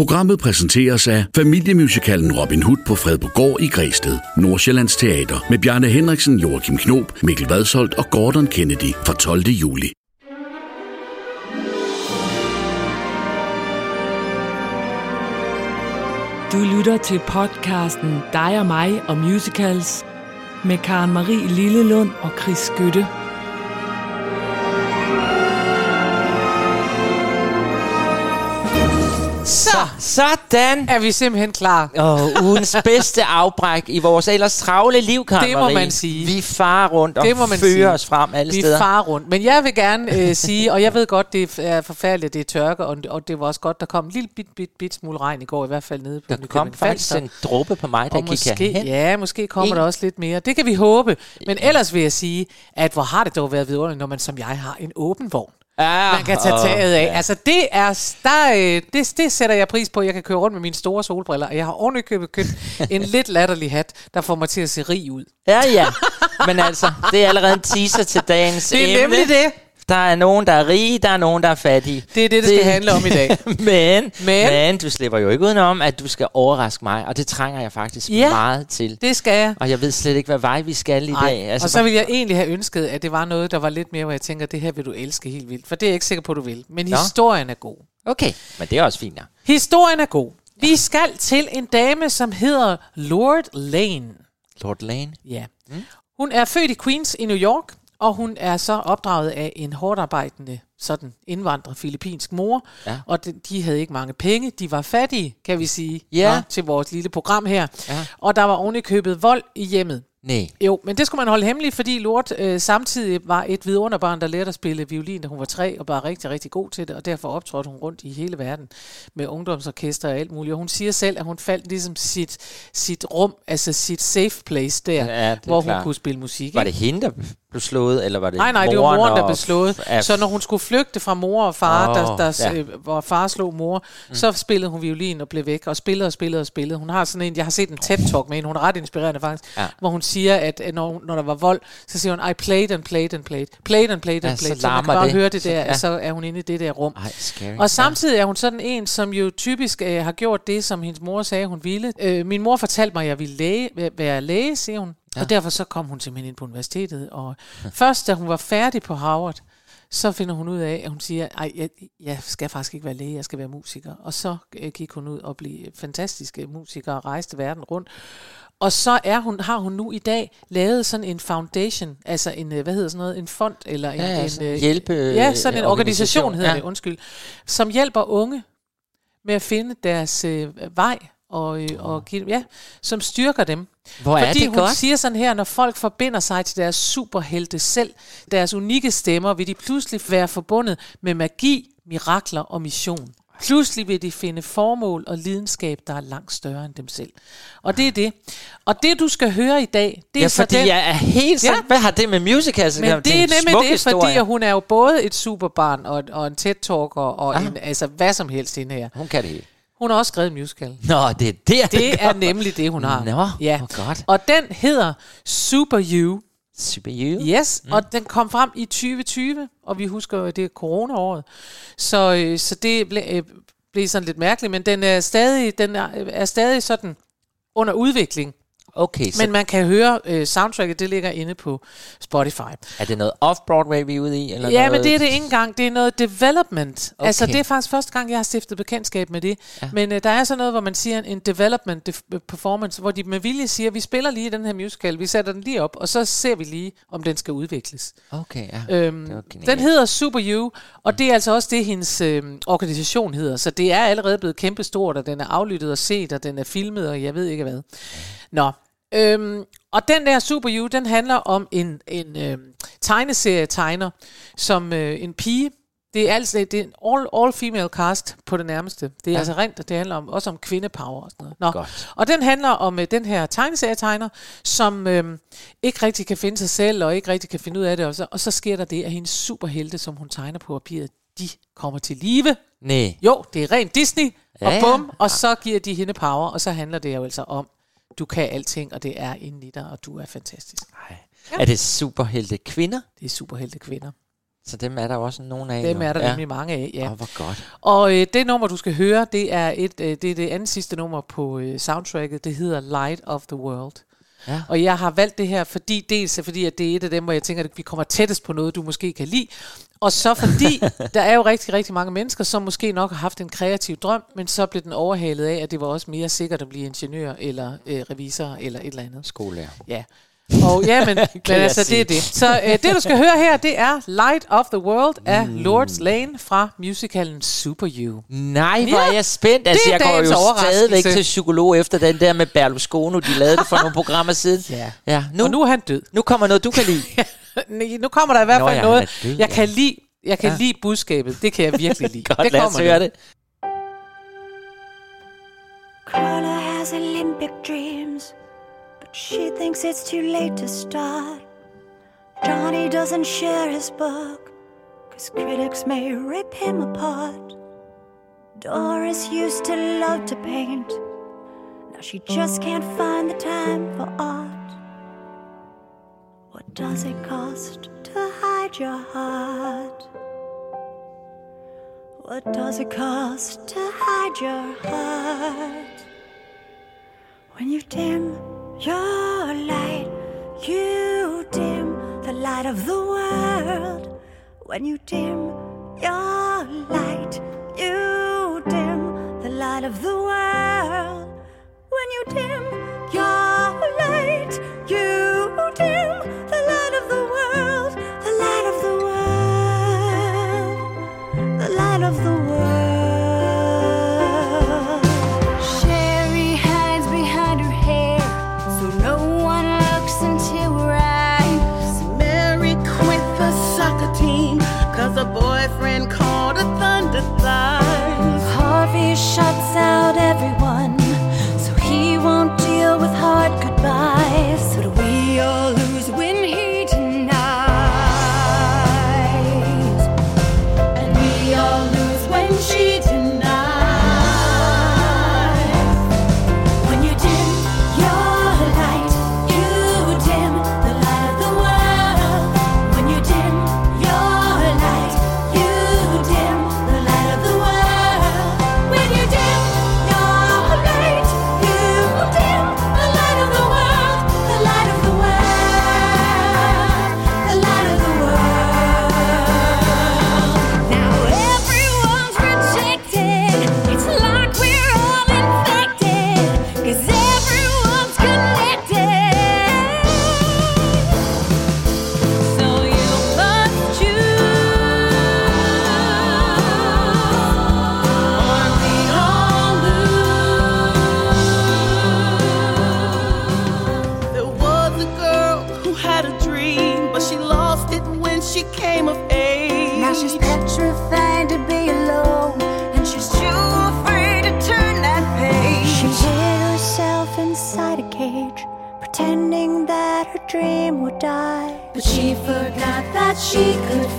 Programmet præsenteres af familiemusikalen Robin Hood på Fredbogård i Græsted, Nordsjællands Teater, med Bjarne Henriksen, Joachim Knob, Mikkel Vadsholt og Gordon Kennedy fra 12. juli. Du lytter til podcasten Dig og mig og musicals med Karen Marie Lillelund og Chris Skytte. Så, sådan er vi simpelthen klar. Og ugens bedste afbræk i vores ellers travle liv, Karen Det må Marie. man sige. Vi farer rundt og Det må man fører sige. os frem alle Vi steder. farer rundt. Men jeg vil gerne øh, sige, og jeg ved godt, det er forfærdeligt, det er tørke, og, og det var også godt, der kom en lille bit, bit, bit smule regn i går, i hvert fald nede på Der kom Nykøbing faktisk Falster. en dråbe på mig, der og gik måske, hen. ja, måske kommer En- der også lidt mere. Det kan vi håbe. Men ellers vil jeg sige, at hvor har det dog været vidunderligt, når man som jeg har en åben vogn. Ja, Man kan tage taget af. ja. Altså det er, der, øh, det, det sætter jeg pris på. Jeg kan køre rundt med mine store solbriller, og jeg har ordentligt købt en lidt latterlig hat, der får mig til at se rig ud. Ja, ja. Men altså, det er allerede en teaser til dagens Det er emne. nemlig det. Der er nogen, der er rige, der er nogen, der er fattige. Det er det, det skal handle om i dag. men, men, Men- du slipper jo ikke udenom, at du skal overraske mig, og det trænger jeg faktisk Ja. meget til. Det skal jeg. Og jeg ved slet ikke, hvad vej vi skal i dag. Altså, og så ville jeg egentlig have ønsket, at det var noget, der var lidt mere, hvor jeg tænker, det her vil du elske helt vildt. For det er jeg ikke sikker på, du vil. Men Nå. historien er god. Okay, men det er også fint. Ja. Historien er god. Vi skal til en dame, som hedder Lord Lane. Lord Lane. Ja. Mm. Hun er født i Queens i New York, og hun er så opdraget af en hårdt arbejdende sådan indvandrer filippinsk mor. Ja. Og de, de havde ikke mange penge. De var fattige, kan vi sige, Ja. nå, til vores lille program her. Ja. Og der var ovenikøbet vold i hjemmet. Nej. Jo, men det skulle man holde hemmeligt, fordi Lort øh, samtidig var et vidunderbarn, der lærte at spille violin, da hun var tre, og var rigtig, rigtig god til det, og derfor optrådte hun rundt i hele verden med ungdomsorkester og alt muligt. Og hun siger selv, at hun faldt ligesom sit, sit rum, altså sit safe place der, Ja, hvor hun klart. kunne spille musik. Var det hende, der blev slået, eller var det Nej, nej, det var moren, der blev slået. af- Så når hun skulle flygte fra mor og far, Åh, der, der, ja. øh, hvor far slog mor, mm. så spillede hun violin og blev væk, og spillede og spillede og spillede. Hun har sådan en, jeg har set en TED-talk med hende, hun er ret inspirerende faktisk, Ja. hvor hun siger, at øh, når, når der var vold, så siger hun, I played and played and played. Played and played and Ja, så played. Så, man larmer kan bare det. høre det Så- der, ja. ja. så er hun inde i det der rum. Ej, scary. Og samtidig er hun sådan en, som jo typisk øh, har gjort det, som hendes mor sagde, hun ville. Øh, min mor fortalte mig, at jeg ville læge, væ- være læge, siger hun. Ja. Og derfor så kom hun simpelthen ind på universitetet. Og først, da hun var færdig på Harvard, så finder hun ud af, at hun siger, at jeg, jeg skal faktisk ikke være læge, jeg skal være musiker. Og så øh, gik hun ud og blev fantastisk musiker og rejste verden rundt. Og så er hun, har hun nu i dag lavet sådan en foundation, altså en, øh, hvad hedder sådan noget, en fond, eller en, Ja, ja, en sådan en øh, hjælpe- Ja, sådan en organisation, organisation, hedder ja. det, undskyld, som hjælper unge med at finde deres øh, vej, og, øh, og ja, som styrker dem. Hvor er Fordi det hun godt. siger sådan her, når folk forbinder sig til deres superhelte selv, deres unikke stemmer, vil de pludselig være forbundet med magi, mirakler og mission. Pludselig vil de finde formål og lidenskab, der er langt større end dem selv. Og det er det. Og det, du skal høre i dag, det er Ja, så fordi den... jeg er helt sådan, Ja. hvad har det med musicals at Men gøre? det er nemlig det, historie. fordi hun er jo både et superbarn og, og en TED-talker og Ah. en, altså hvad som helst hende her. Hun kan det hele. Hun har også skrevet en musical. Nå, det er der, Det er nemlig det, hun har. Nå, ja. hvor godt. Og den hedder Super You. Super You. Yes, mm. og den kom frem i 2020, og vi husker at det er corona-året. Så, øh, så det ble, øh, blev sådan lidt mærkeligt, men den er stadig, den er, er stadig sådan under udvikling. Okay, så Men man kan høre øh, soundtracket, det ligger inde på Spotify. er det noget off-Broadway, vi er ude i? Eller Ja, noget? men det er det ikke engang. Det er noget development. Okay. Altså, det er faktisk første gang, jeg har stiftet bekendtskab med det. Ja. Men øh, der er sådan noget, hvor man siger en development def- performance, hvor de med vilje siger, vi spiller lige den her musical, vi sætter den lige op, og så ser vi lige, om den skal udvikles. Okay, ja. Øhm, den hedder Super You, og det er altså også det, hendes øh, organisation hedder. Så det er allerede blevet kæmpestort, og den er aflyttet og set, og den er filmet, og jeg ved ikke hvad. Nå, øhm, og den der Super You, den handler om en, en øh, tegneserie-tegner, som øh, en pige, det er altså det er en all, all female cast på det nærmeste. Det er ja. altså rent, det handler om, også om kvindepower og sådan noget. Nå. Godt. Og den handler om øh, den her tegneserietegner, som øh, ikke rigtig kan finde sig selv, og ikke rigtig kan finde ud af det. Og så, og så sker der det, at hendes superhelte, som hun tegner på papiret, de kommer til live. Nej. Jo, det er rent Disney, Ja, og ja. bum, og så giver de hende power, og så handler det jo altså om, du kan alting, og det er inde i dig, og du er fantastisk. Er det superhelte kvinder? Det er superhelte kvinder. Så dem er der også nogen af. Dem nu. er der ja. nemlig mange af, ja. Åh, hvor godt. Og øh, det nummer, du skal høre, det er, et, øh, det er det andet sidste nummer på øh, soundtracket. Det hedder Light of the World. Ja. Og jeg har valgt det her, fordi dels er fordi, at det er et af dem, hvor jeg tænker, at vi kommer tættest på noget, du måske kan lide. Og så fordi, der er jo rigtig, rigtig mange mennesker, som måske nok har haft en kreativ drøm, men så blev den overhalet af, at det var også mere sikkert at blive ingeniør, eller øh, revisor, eller et eller andet. Skolelærer. Ja. Og ja, men, men jeg altså, det er det. Så øh, det, du skal høre her, det er Light of the World af mm. Lords Lane fra musicalen Super You. Nej, hvor Ja, er jeg spændt. Altså, det jeg går jo stadigvæk til psykolog efter den der med Berlusconi. De lavede det for nogle programmer siden. Ja. ja nu, Og nu er han død. nu kommer noget, du kan lide. Nu kommer der i hvert Nå fald ja, han noget, død, jeg ja. kan lide. Jeg kan Ja. lide budskabet. Det kan jeg virkelig lide. Godt, det lad os høre det. Carla has Olympic dreams, she thinks it's too late to start. Johnny doesn't share his book, cause critics may rip him apart. Doris used to love to paint, now she just can't find the time for art. What does it cost to hide your heart? What does it cost to hide your heart? When you dim your light, you dim the light of the world. When you dim your light, you dim the light of the world. When you dim she could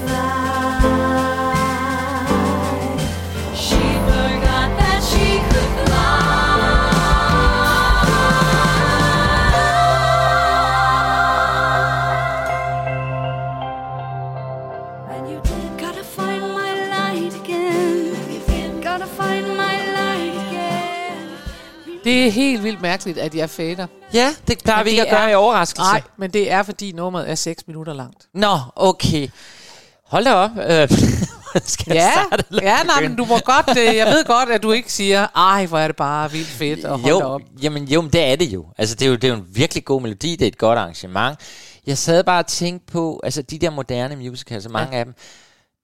mærkeligt, at jeg fader. Ja, det plejer vi ikke at gøre er- i overraskelse. Nej, men det er, fordi nummeret er 6 minutter langt. Nå, okay. Hold da op. Øh, skal Ja, starte, ja nej, men du må godt, øh, jeg ved godt, at du ikke siger, ej, hvor er det bare vildt fedt, og hold jo, op. jamen, jo, men det er det jo. Altså, det er jo, det er jo en virkelig god melodi, det er et godt arrangement. Jeg sad bare og tænkte på, altså de der moderne musicals, så mange ja. af dem,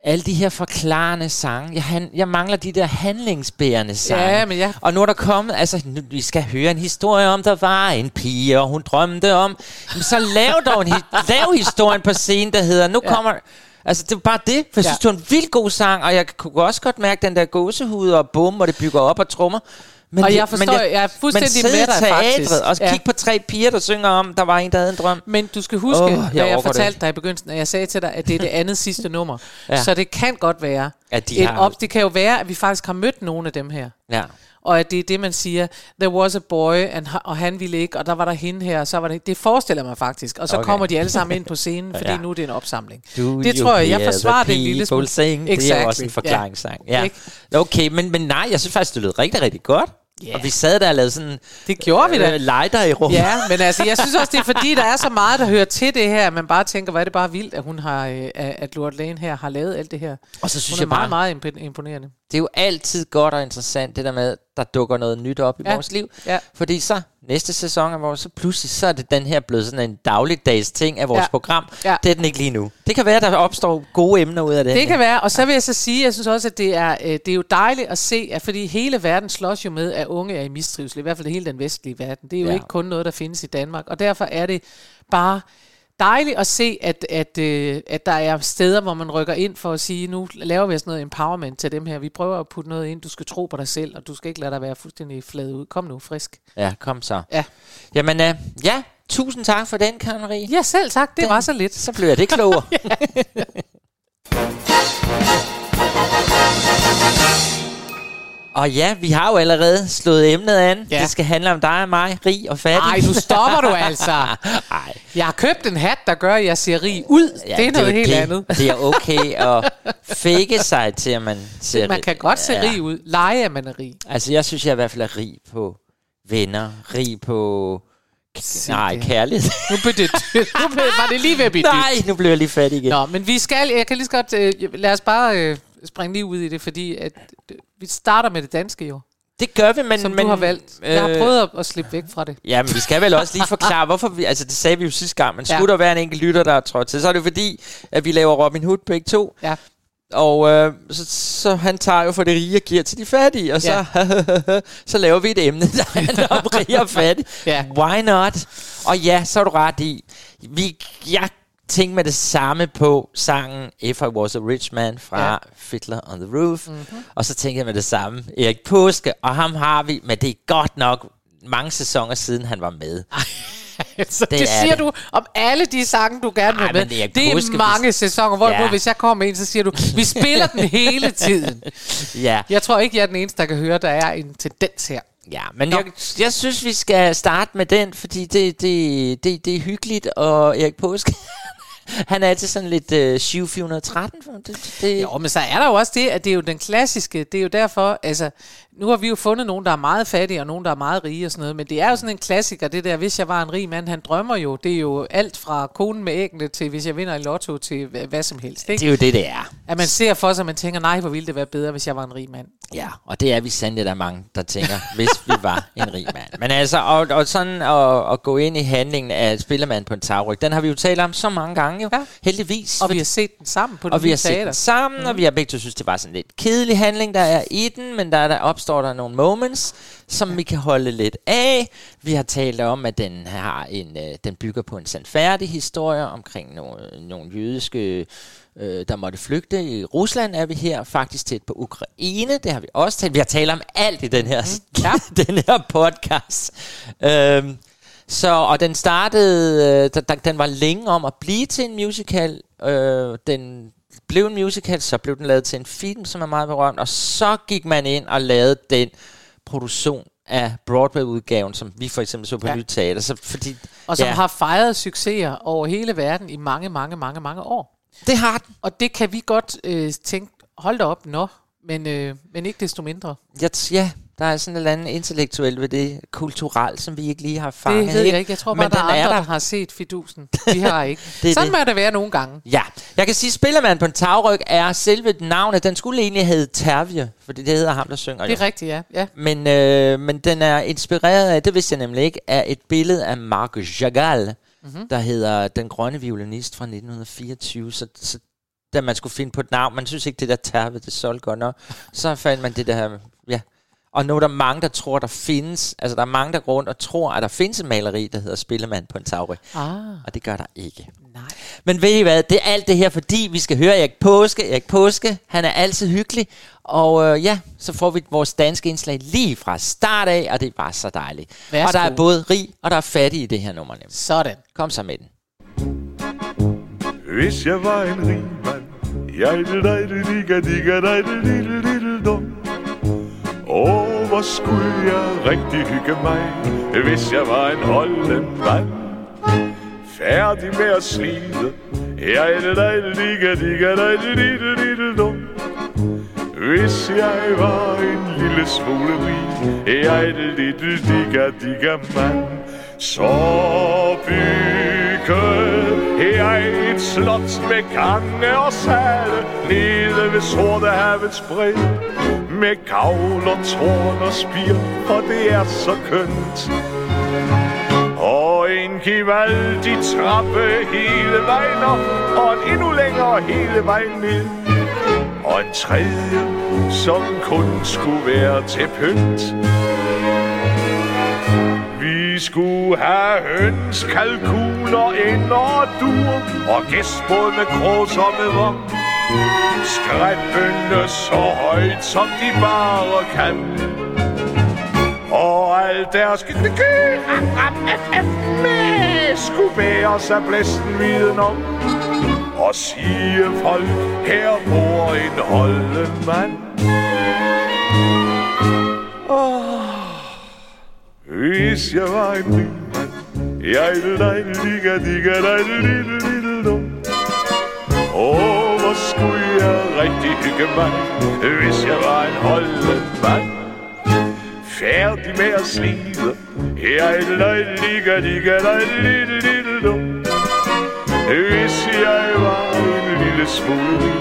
alle de her forklarende sange. Jeg, han, jeg mangler de der handlingsbærende sange. Ja, men jeg- Og nu er der kommet, altså nu, vi skal høre en historie om, der var en pige, og hun drømte om. Jamen, så lav dog en lav historien på scenen, der hedder, nu ja. kommer... Altså, det er bare det, for jeg Ja. synes, det var en vildt god sang, og jeg kunne også godt mærke den der gåsehud og bum, og det bygger op og trummer. Men Og jeg forstår- jeg er fuldstændig men med dig, faktisk. Og Ja. kigge på tre piger, der synger om, der var en, der havde en drøm. Men du skal huske, oh, jeg hvad jeg det fortalte dig i begyndelsen, at jeg sagde til dig, at det er det andet sidste nummer. Ja. Så det kan godt være, At de et har- op, det kan jo være, at vi faktisk har mødt nogle af dem her. Ja. Og at det er det, man siger, there was a boy, and, og han ville ikke, og der var der hende her, og så var det, det forestiller mig faktisk, og så Okay. kommer de alle sammen ind på scenen, fordi Ja. nu er det en opsamling. Do det tror jeg, jeg forsvarer det en lille smule. Sing. Det er også en Exactly. forklaringssang. Ja. Ja. Okay, men, men nej, jeg synes faktisk, det lød rigtig, rigtig godt. Ja. Og vi sad der og lavede sådan Det gjorde vi da. øh, lighter i rummet. Ja, men altså, jeg synes også, det er fordi, der er så meget, der hører til det her, at man bare tænker, hvor er det bare vildt, at hun har, øh, at Lord Lane her har lavet alt det her. Og så synes Hun er jeg bare, meget, meget imp- imponerende. Det er jo altid godt og interessant, det der med, der dukker noget nyt op i Ja. vores liv. Ja. Fordi så, næste sæson af vores, så pludselig, så er det den her blevet sådan en dagligdags ting af vores Ja. program. Ja. Det er den ikke lige nu. Det kan være, der opstår gode emner ud af det. Det kan være, og så vil jeg så sige, jeg synes også, at det er, øh, det er jo dejligt at se, at fordi hele verden slås jo med, at unge er i mistrivsel, i hvert fald hele den vestlige verden. Det er jo ja. ikke kun noget, der findes i Danmark, og derfor er det bare dejligt at se, at, at, øh, at der er steder, hvor man rykker ind for at sige, nu laver vi sådan noget empowerment til dem her. Vi prøver at putte noget ind, du skal tro på dig selv, og du skal ikke lade dig være fuldstændig flad ud. Kom nu, frisk. Ja, kom så. Ja, Jamen, øh, ja, tusind tak for den, Karen Marie. ja selv tak, det Den- var så lidt. Så blev jeg det klogere. Og ja, vi har jo allerede slået emnet an. Ja. Det skal handle om dig og mig, rig og fattig. Nej, nu stopper du altså. Ej. Jeg har købt en hat, der gør, at jeg ser rig ud. Ja, det er noget jo helt det. andet. Det er okay at fake sig til, at man ser Man kan godt se rig ud. Lege, at man er rig. Altså, jeg synes, jeg i hvert fald er rig på venner, rig på... Se Nej, det. kærlighed. Nu, blev det, nu blev, var det lige ved at blive Nej, nu blev jeg lige fattig igen. Nå, men vi skal, jeg kan lige så godt, øh, lad os bare øh, springe lige ud i det, fordi at, vi starter med det danske jo, Det gør vi, men... som men, du har valgt. Jeg har øh, prøvet at, at slippe væk fra det. Ja, men vi skal vel også lige forklare, hvorfor vi... Altså, det sagde vi jo sidste gang, men Ja. skulle der være en enkelt lytter, der er trådt til, så er det fordi, at vi laver Robin Hood begge to. Ja. Og øh, så, så han tager jo for det rige og giver til de fattige, og så, så laver vi et emne, der handler om rige og fattige. Ja. Why not? Og ja, så er du ret i. Vi, jeg tænkte med det samme på sangen If I Was a Rich Man fra Ja. Fiddler on the Roof. Mm-hmm. Og så tænkte jeg med det samme. Erik Påske, og ham har vi, men det er godt nok mange sæsoner siden, han var med. Så det, Det er siger det. du om alle de sange, du gerne vil med. det er det er mange sæsoner, hvor Ja. hvis jeg kommer en, så siger du, vi spiller den hele tiden. Ja. Jeg tror ikke, jeg er den eneste, der kan høre, der er en tendens her. Ja, men jeg, jeg synes, vi skal starte med den, fordi det, det, det, det er hyggeligt, og Erik Påske, han er altid sådan lidt øh, 7413. for Det, det, Jo, men så er der jo også det, at det er jo den klassiske, det er jo derfor, altså, nu har vi jo fundet nogen, der er meget fattige, og nogen, der er meget rige og sådan noget, men det er jo sådan en klassiker, det der, hvis jeg var en rig mand, han drømmer jo, det er jo alt fra konen med æggene til, hvis jeg vinder i lotto, til hvad, hvad som helst, det ikke? er jo det, det er. At man ser for sig, at man tænker, nej, hvor ville det være bedre, hvis jeg var en rig mand. Ja, og det er vi sandelig, der er mange, der tænker, hvis vi var en rig mand. Men altså, og, og sådan at, at gå ind i handlingen af Spillermand på en tagryg, den har vi jo talt om så mange gange jo, Ja. heldigvis. Og vi har set den sammen på og det vi har set teater. den sammen, mm. og vi har begge to synes, det var sådan lidt kedelig handling, der er i den, men der, der opstår der nogle moments, som ja. vi kan holde lidt af. Vi har talt om, at den har en, øh, den bygger på en sandfærdig historie omkring nogle, nogle jødiske, øh, der måtte flygte. I Rusland er vi her, faktisk tæt på Ukraine, det har vi også talt. Vi har talt om alt i den her, mm. Ja. den her podcast. Øhm, så, og den startede, øh, den var længe om at blive til en musical. Øh, den blev en musical, så blev den lavet til en film, som er meget berømt, og så gik man ind og lavede den produktion af Broadway-udgaven, som vi for eksempel så på Ja. Nyt Teater. Så fordi, Og som ja. har fejret succeser over hele verden i mange, mange, mange, mange år. Det har den. Og det kan vi godt øh, tænke, hold da op, nå, men, øh, men ikke desto mindre. Jeg, t- ja, der er sådan et eller andet intellektuelt ved det, kulturelt, som vi ikke lige har fanget. Det ved jeg ikke. Jeg tror bare, Men der er den er andre, der. der har set fidusen. Vi har ikke. Det Sådan det. må det være nogle gange. Ja, jeg kan sige, at Spillermand på en tagryg er selve navnet. Den skulle egentlig hedde Tervje, for det hedder ham, der synger. Det jo. er rigtigt, ja. ja. Men, øh, men den er inspireret af, det vidste jeg nemlig ikke, af et billede af Marc Chagall, mm-hmm. der hedder Den grønne violinist fra 1924. Så, så da man skulle finde på et navn, man synes ikke, det der terve, det solgte godt nok, så fandt man det der, ja. Og nu er der mange, der tror, der findes, altså der er mange, der går rundt og tror, at der findes en maleri, der hedder Spillemand på en tagryg. Ah, Og det gør der ikke. nej. Men ved I hvad, det er alt det her, fordi vi skal høre Erik Påske. Erik Påske, han er altid hyggelig. Og øh, ja, så får vi vores danske indslag lige fra start af, og det er bare så dejligt. Værsgo. Og der er både rig og der er fattig i det her nummer. Nemlig. Sådan. Kom så med den. Hvis jeg var en rig mand Jeg dig digga digga dig dum Åh, hvor hvor skulle jeg rigtig hygge mig, hvis jeg var en holden mand. Færdig med at slide, jeg er det ligge, ligge, digga, dejlige, digga, dum. Hvis jeg var en lille smule rig, jeg er det lille digga, digga, mand. Så byggede jeg et slot med gange og sale Nede ved Sortehavets bred med gavl og tårn og spir For det er så kønt. Og en gevaldig trappe hele vejen op Og en endnu længere hele vejen ned. Og en tredje, som kun skulle være til pynt. Vi skulle have høns, kalkuner, ender og duer Og gæstbåd med krås og med vogn Skræppende så højt, som de bare kan Og alt deres med skulle bære sig blæsten viden om Og sige folk, her bor en holden mand Hvis jeg var en rig mand Jeg ville dig, ligge, digge dig, lille, lille, dum Åh, hvor skulle jeg rigtig hygge mig Hvis jeg var en holdemand. Færdig med at slide Jeg er dig, digga, digga, dig, lille, lille, dum Hvis jeg var en lille smule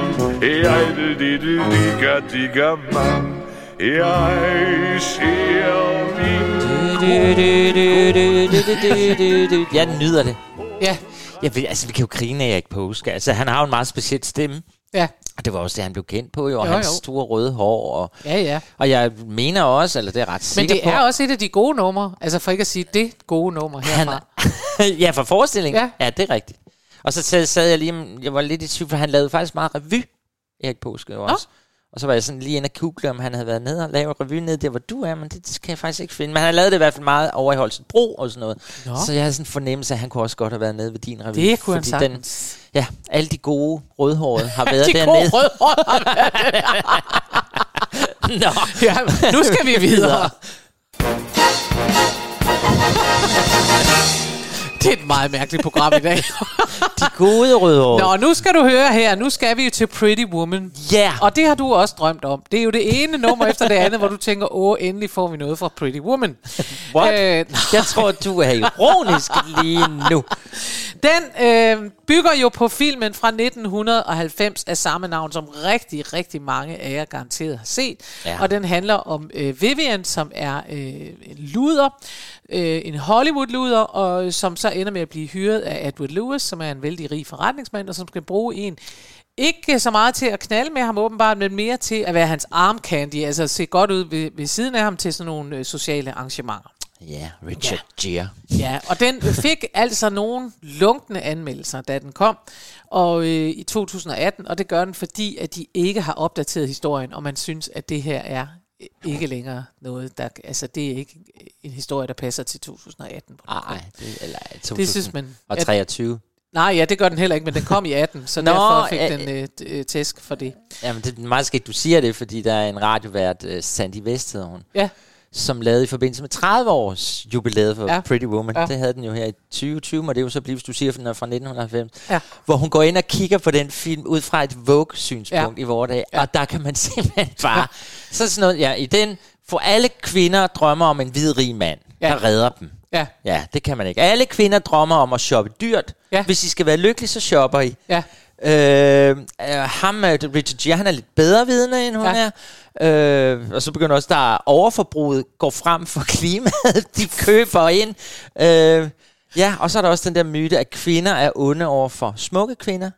Jeg er lille, digga, digga, mand Jeg ser min Jeg nyder det. Ja, jeg vil, altså, vi kan jo grine af Erik Påske. Altså, han har jo en meget speciel stemme. ja, Og det var også det, han blev kendt på, jo. Og Jo, hans jo. store røde hår. Og, ja, ja. og jeg mener også, eller det er ret Men sikker det på. er også et af de gode numre. Altså for ikke at sige det gode nummer han, herfra. ja, for forestillingen. Ja. Ja. det er rigtigt. Og så sad, sad jeg lige, jeg var lidt i tvivl, for han lavede faktisk meget revy, Erik Påske jo også. Og så var jeg sådan lige inde og google, om han havde været nede og lavet revy nede der, hvor du er, men det, det kan jeg faktisk ikke finde. Men han har lavet det i hvert fald meget over i Holsten Bro og sådan noget. Nå. Så jeg havde sådan en fornemmelse, at han kunne også godt have været nede ved din revy. Det kunne han sagtens. Den, ja, alle de gode rødhårede har været de dernede. gode rødhår. Nå, ja, nu skal vi videre. Det er et meget mærkeligt program i dag. de gode rødhårede. Nå, nu skal du høre her. Nu skal vi jo til Pretty Woman. Ja. Og det har du også drømt om. Det er jo det ene nummer efter det andet, hvor du tænker, åh, endelig får vi noget fra Pretty Woman. What? Øh, Jeg tror, du er ironisk lige nu. Den øh, bygger jo på filmen fra 1990 af samme navn, som rigtig, rigtig mange af jer garanteret har set. Ja. Og den handler om øh, Vivian, som er øh, en luder, øh, en Hollywood-luder, og som så ender med at blive hyret af Edward Lewis, som er en vældig rig forretningsmand, og som skal bruge en ikke så meget til at knalde med ham åbenbart, men mere til at være hans arm candy, altså se godt ud ved, ved siden af ham til sådan nogle øh, sociale arrangementer. Ja, Richard ja. Gere. Ja, og den fik altså nogle lunkne anmeldelser, da den kom og øh, i 2018, og det gør den, fordi at de ikke har opdateret historien, og man synes, at det her er ikke længere noget, der... Altså, det er ikke en historie, der passer til 2018. Nej, det, eller Det synes man. Og 23. Nej, ja, det gør den heller ikke, men den kom i 18, så Nå, derfor fik øh, den øh, øh, tæsk for det. Jamen, det er meget skidt, du siger det, fordi der er en radiovært, uh, Sandy West hedder hun, Ja, som lavede i forbindelse med 30 års jubilæet for Ja. Pretty Woman. Ja. Det havde den jo her i 2020, må det jo så blive, hvis du siger, at den er fra 1990. Ja. Hvor hun går ind og kigger på den film ud fra et Vogue-synspunkt Ja. i vores dag, Ja. og der kan man simpelthen bare... Ja. Så sådan noget, ja, i den får alle kvinder drømmer om en hvid rig mand, ja. der redder dem. ja, Ja, det kan man ikke. Alle kvinder drømmer om at shoppe dyrt. Ja. Hvis I skal være lykkelige, så shopper I. ja. Øh, øh, ham, øh, Richard Gere, han er lidt bedre vidne, end hun Ja. er. Øh, og så begynder også, der er overforbruget går frem for klimaet. De køber ind. Øh, ja, og så er der også den der myte, at kvinder er onde over for smukke kvinder.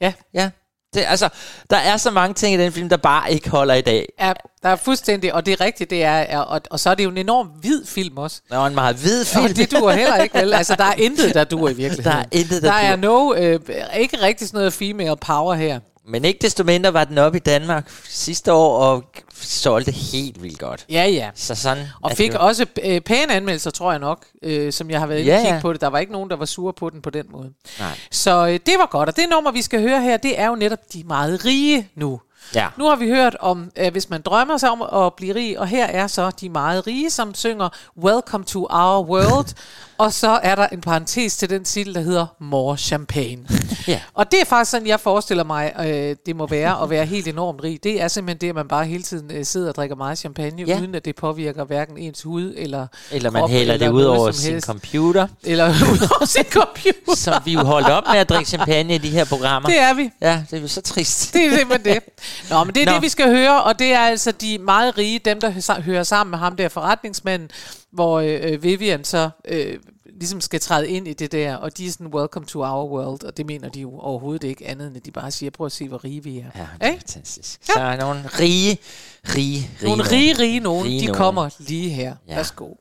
Ja. Ja. Det, altså, der er så mange ting i den film, der bare ikke holder i dag. Ja, der er fuldstændig, og det er rigtigt, det er, er og, og så er det jo en enorm hvid film også. Er en meget hvid film. Og det duer heller ikke, vel? Altså, der er intet, der duer i virkeligheden. Der er intet, der Der er duer. no, øh, ikke rigtig sådan noget female power her. Men ikke desto mindre var den oppe i Danmark sidste år, og solgte helt vildt godt. Ja, ja. Så sådan, Og fik det også øh, pæne anmeldelser, tror jeg nok, øh, som jeg har været inde Ja, og kigge ja. på det. Der var ikke nogen, der var sure på den på den måde. Nej. Så øh, det var godt, og det nummer, vi skal høre her, det er jo netop de meget rige nu. Ja. Nu har vi hørt om, øh, hvis man drømmer sig om at blive rig, og her er så de meget rige, som synger Welcome to our world, og så er der en parentes til den titel, der hedder More Champagne. Ja. Og det er faktisk sådan, jeg forestiller mig, øh, det må være at være helt enormt rig. Det er simpelthen det, at man bare hele tiden øh, sidder og drikker meget champagne, Ja. uden at det påvirker hverken ens hud eller Eller man krop, hælder det eller ud noget over sin helst. computer, Eller ud over sin computer. som vi jo holdt op med at drikke champagne i de her programmer. Det er vi. Ja, det er jo så trist. Det er simpelthen det. Nå, men det er Nå. Det, vi skal høre, og det er altså de meget rige, dem der hø- hører sammen med ham der forretningsmanden, hvor øh, Vivian så øh, ligesom skal træde ind i det der, og de er sådan, welcome to our world, og det mener de jo overhovedet ikke andet, end at de bare siger, prøv at se, hvor rige vi er. Ja, det er fantastisk. Så er nogle rige, rige, rige Nogle nogen. rige, rige nogen, Rige de nogen. kommer lige her. Ja. Ja. Værsgo.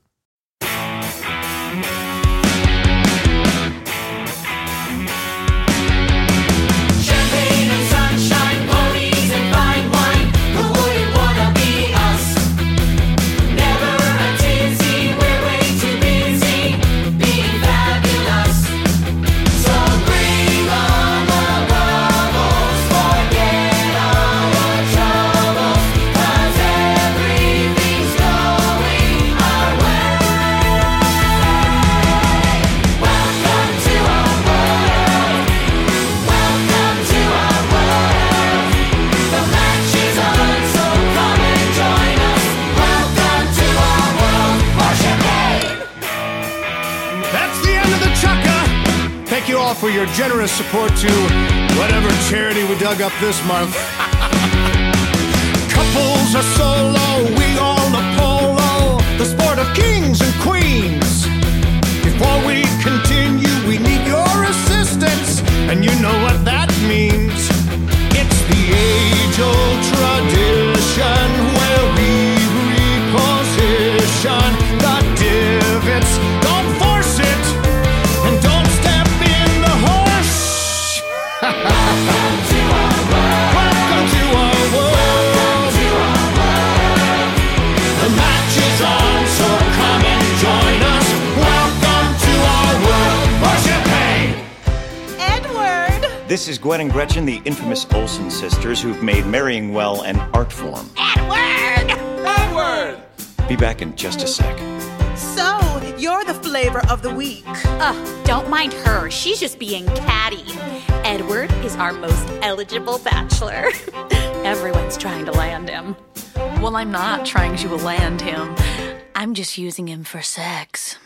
Your generous support to whatever charity we dug up this month. Couples are solo, we all the polo, the sport of kings and queens. Before we continue, we need your assistance, and you know what that means. It's the age-old tradition This Gwen and Gretchen, the infamous Olsen sisters, who've made marrying well an art form. Edward! Edward! Be back in just a sec. So, you're the flavor of the week. Ugh, don't mind her. She's just being catty. Edward is our most eligible bachelor. Everyone's trying to land him. Well, I'm not trying to land him. I'm just using him for sex.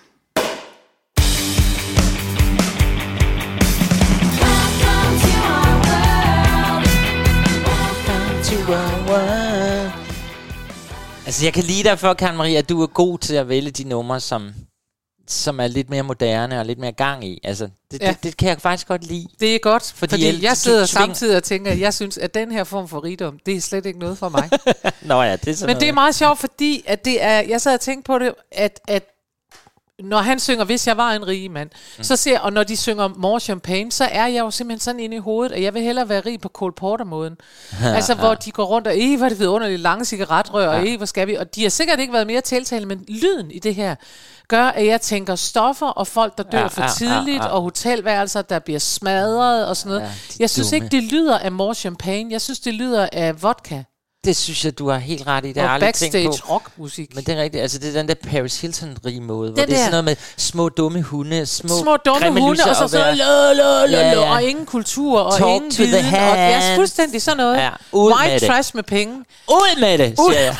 Altså, jeg kan lide dig for, Karen Marie, at du er god til at vælge de numre, som, som er lidt mere moderne og lidt mere gang i. Altså, det, ja. Det, det kan jeg faktisk godt lide. Det er godt, Fordi fordi, jeg- sidder tving- samtidig og tænker, at jeg synes, at den her form for rigdom, det er slet ikke noget for mig. Nå ja, det er sådan Men det er noget. meget sjovt, fordi at det er, jeg sad og tænkte på det, at, at når han synger, hvis jeg var en rig mand, mm. så ser, og når de synger More Champagne, så er jeg jo simpelthen sådan inde i hovedet, at jeg vil hellere være rig på Cole Porter-måden. altså, hvor de går rundt og, eh, hvor er det vidunderligt, lange cigaretrør, og eh, hvor skal vi? Og de har sikkert ikke været mere tiltalende, men lyden i det her gør, at jeg tænker stoffer og folk, der dør Ja, for ja, tidligt, ja. og hotelværelser, der bliver smadret og sådan noget. Ja, jeg synes dumme. ikke, det lyder af More Champagne. Jeg synes, det lyder af vodka Det synes jeg, du har helt ret i. Det og backstage rockmusik. Men det er rigtigt. Altså, det er den der Paris Hilton-rige måde, hvor Den det er sådan noget med små dumme hunde, små, små dumme hunde, og så være- så la, la, la, Ja, ja. og ingen kultur, og Talk ingen to the viden, og ja, fuldstændig sådan noget. Ja, ud med White det. trash med penge. Ud med det, siger jeg.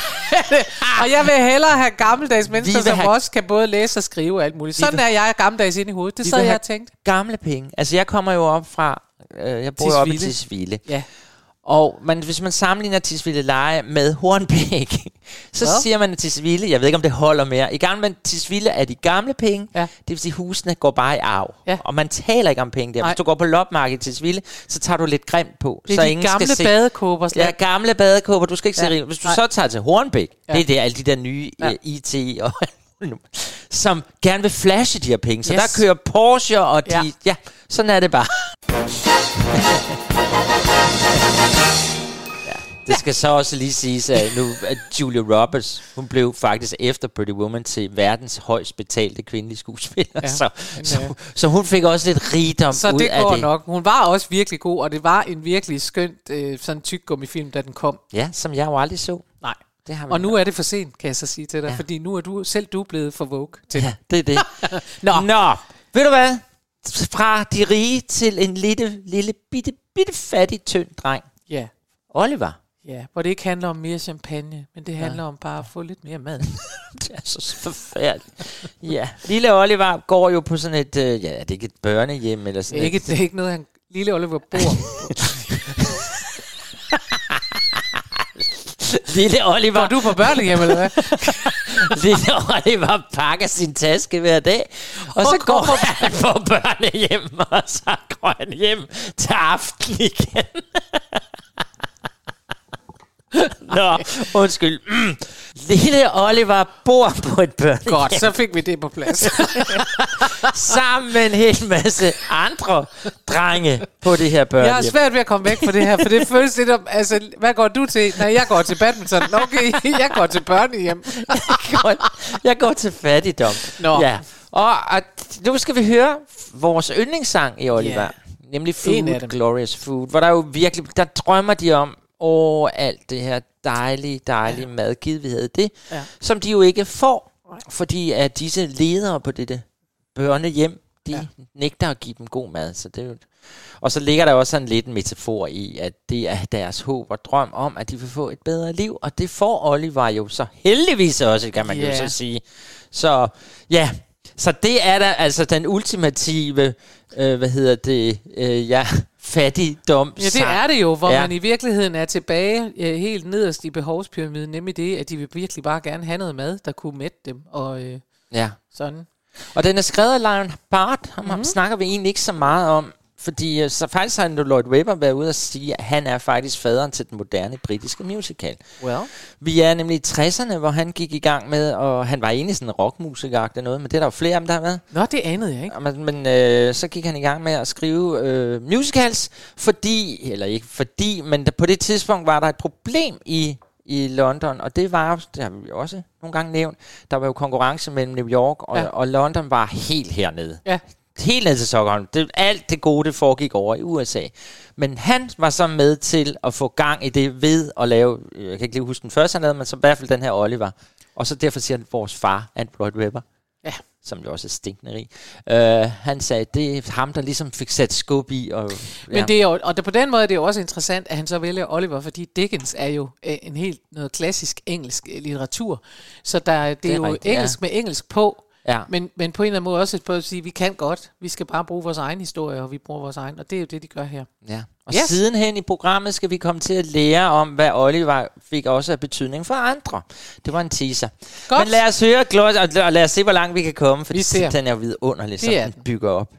og jeg vil hellere have gammeldags mennesker, som have- også kan både læse og skrive og alt muligt. Sådan er jeg gammeldags inde i hovedet. Det sad jeg og tænkte. Gamle penge. Altså, jeg kommer jo op fra... Øh, jeg bor jo oppe i. Tisvilde. Ja. Og man, hvis man sammenligner Tisvilde Leje med Hornbæk, så Nå. siger man at Tisvilde, jeg ved ikke om det holder mere, i gang med Tisvilde er de gamle penge, Ja. det vil sige husene går bare i arv. Ja. Og man taler ikke om penge der. Nej. Hvis du går på lopmarkedet i Tisvilde, så tager du lidt grimt på. Det er så de ingen gamle skal se. badekåber. Ja, gamle badekåber, du skal ikke Ja. se rig- Hvis du Nej. så tager til Hornbæk, Ja. det er der alle de der nye Ja. ja. IT og som gerne vil flashe de her penge. Så Yes. der kører Porsche, og de, Ja. ja. ja, sådan er det bare. Det skal så også lige siges, at nu at Julia Roberts, hun blev faktisk efter Pretty Woman til verdens højst betalte kvindelige skuespiller. Ja, Ja, så, men, så, øh, så hun fik også lidt rigdom Så ud det af går det. nok. Hun var også virkelig god, og det var en virkelig skønt øh, sådan tyggegummi-film, da den kom. Ja, som jeg jo aldrig så. Nej. Det har vi Og nu er det for sent, kan jeg så sige til dig, Ja. ja. fordi nu er du selv du er blevet for woke til Ja, det er det. Nå. Nå, ved du hvad? Fra de rige til en lille, lille, bitte, bitte fattig, tynd dreng. Ja. Oliver. Ja, hvor det ikke handler om mere champagne, men det handler om bare at få lidt mere mad. det er så forfærdeligt. Ja, lille Oliver går jo på sådan et, øh, ja, det er ikke et børnehjem eller sådan ikke, et, det er ikke noget, han lille Oliver bor. lille Oliver. Går du på børnehjem, eller hvad? lille Oliver pakker sin taske hver dag, og så går han på børnehjem, og så går han hjem til aften igen. Nå, undskyld. Mm. Lille Oliver bor på et børnehjem. Godt, så fik vi det på plads. sammen med en hel masse andre drenge på det her børnehjem. Jeg har svært ved at komme væk fra det her, for det føles lidt om, altså, hvad går du til? Nej, jeg går til badminton. Okay, jeg går til børnehjem. jeg, går, jeg går til fattigdom. Nå. Ja. Og, og nu skal vi høre vores yndlingssang i Oliver. Ja. Nemlig Food. Glorious Food. Hvor der jo virkelig, der drømmer de om, åh, alt det her dejlige, dejlige ja. mad, givet vi havde det, Ja. som de jo ikke får, fordi at disse ledere på dette børnehjem, de ja. nægter at give dem god mad. Så det er jo, og så ligger der også sådan lidt en metafor i, at det er deres håb og drøm om, at de vil få et bedre liv, og det får Oliver jo så heldigvis også, kan man Ja. jo så sige. Så ja, så det er da altså den ultimative, øh, hvad hedder det, øh, ja, fattigdom. Ja, det er det jo, hvor Ja. man i virkeligheden er tilbage øh, helt nederst i behovspyramiden, nemlig det, at de vil virkelig bare gerne have noget mad, der kunne mætte dem, og øh, Ja. sådan. Og den er skrevet af Lion Bart, ham, mm. ham snakker vi egentlig ikke så meget om, fordi øh, så faktisk har Lloyd Webber været ude og sige, at han er faktisk faderen til den moderne britiske musical. Well. Vi er nemlig i 60'erne, hvor han gik i gang med, og han var egentlig sådan en rockmusiker noget, men det er der jo flere af dem, der har været. Nå, det anede jeg ikke. Men, men øh, så gik han i gang med at skrive øh, musicals, fordi, eller ikke fordi, men der, på det tidspunkt var der et problem i, i London, og det var, det har vi også nogle gange nævnt, der var jo konkurrence mellem New York og, ja. og London var helt hernede. Ja. Helt ned til Stockholm. Det, alt det gode, det foregik over i USA. Men han var så med til at få gang i det ved at lave, øh, jeg kan ikke lige huske den første, han lavede, men så i hvert fald den her Oliver. Og så derfor siger han, vores far, Ant Lloyd Webber, Ja. som jo også er stinkende rig. Øh, han sagde, det er ham, der ligesom fik sat skub i. Og, Men det er jo, og det, på den måde er det jo også interessant, at han så vælger Oliver, fordi Dickens er jo øh, en helt noget klassisk engelsk øh, litteratur. Så der, det, er, Det er jo rigtigt, ja. engelsk med engelsk på, Ja. men, men på en eller anden måde også på at sige, at vi kan godt, vi skal bare bruge vores egen historie, og vi bruger vores egen, og det er jo det, de gør her. Ja. Og Yes. sidenhen i programmet skal vi komme til at lære om, hvad Oliver fik også af betydning for andre. Det var en teaser. Godt. Men lad os høre og, lad os se, hvor langt vi kan komme, for den er jo vidunderlig, som den. bygger op.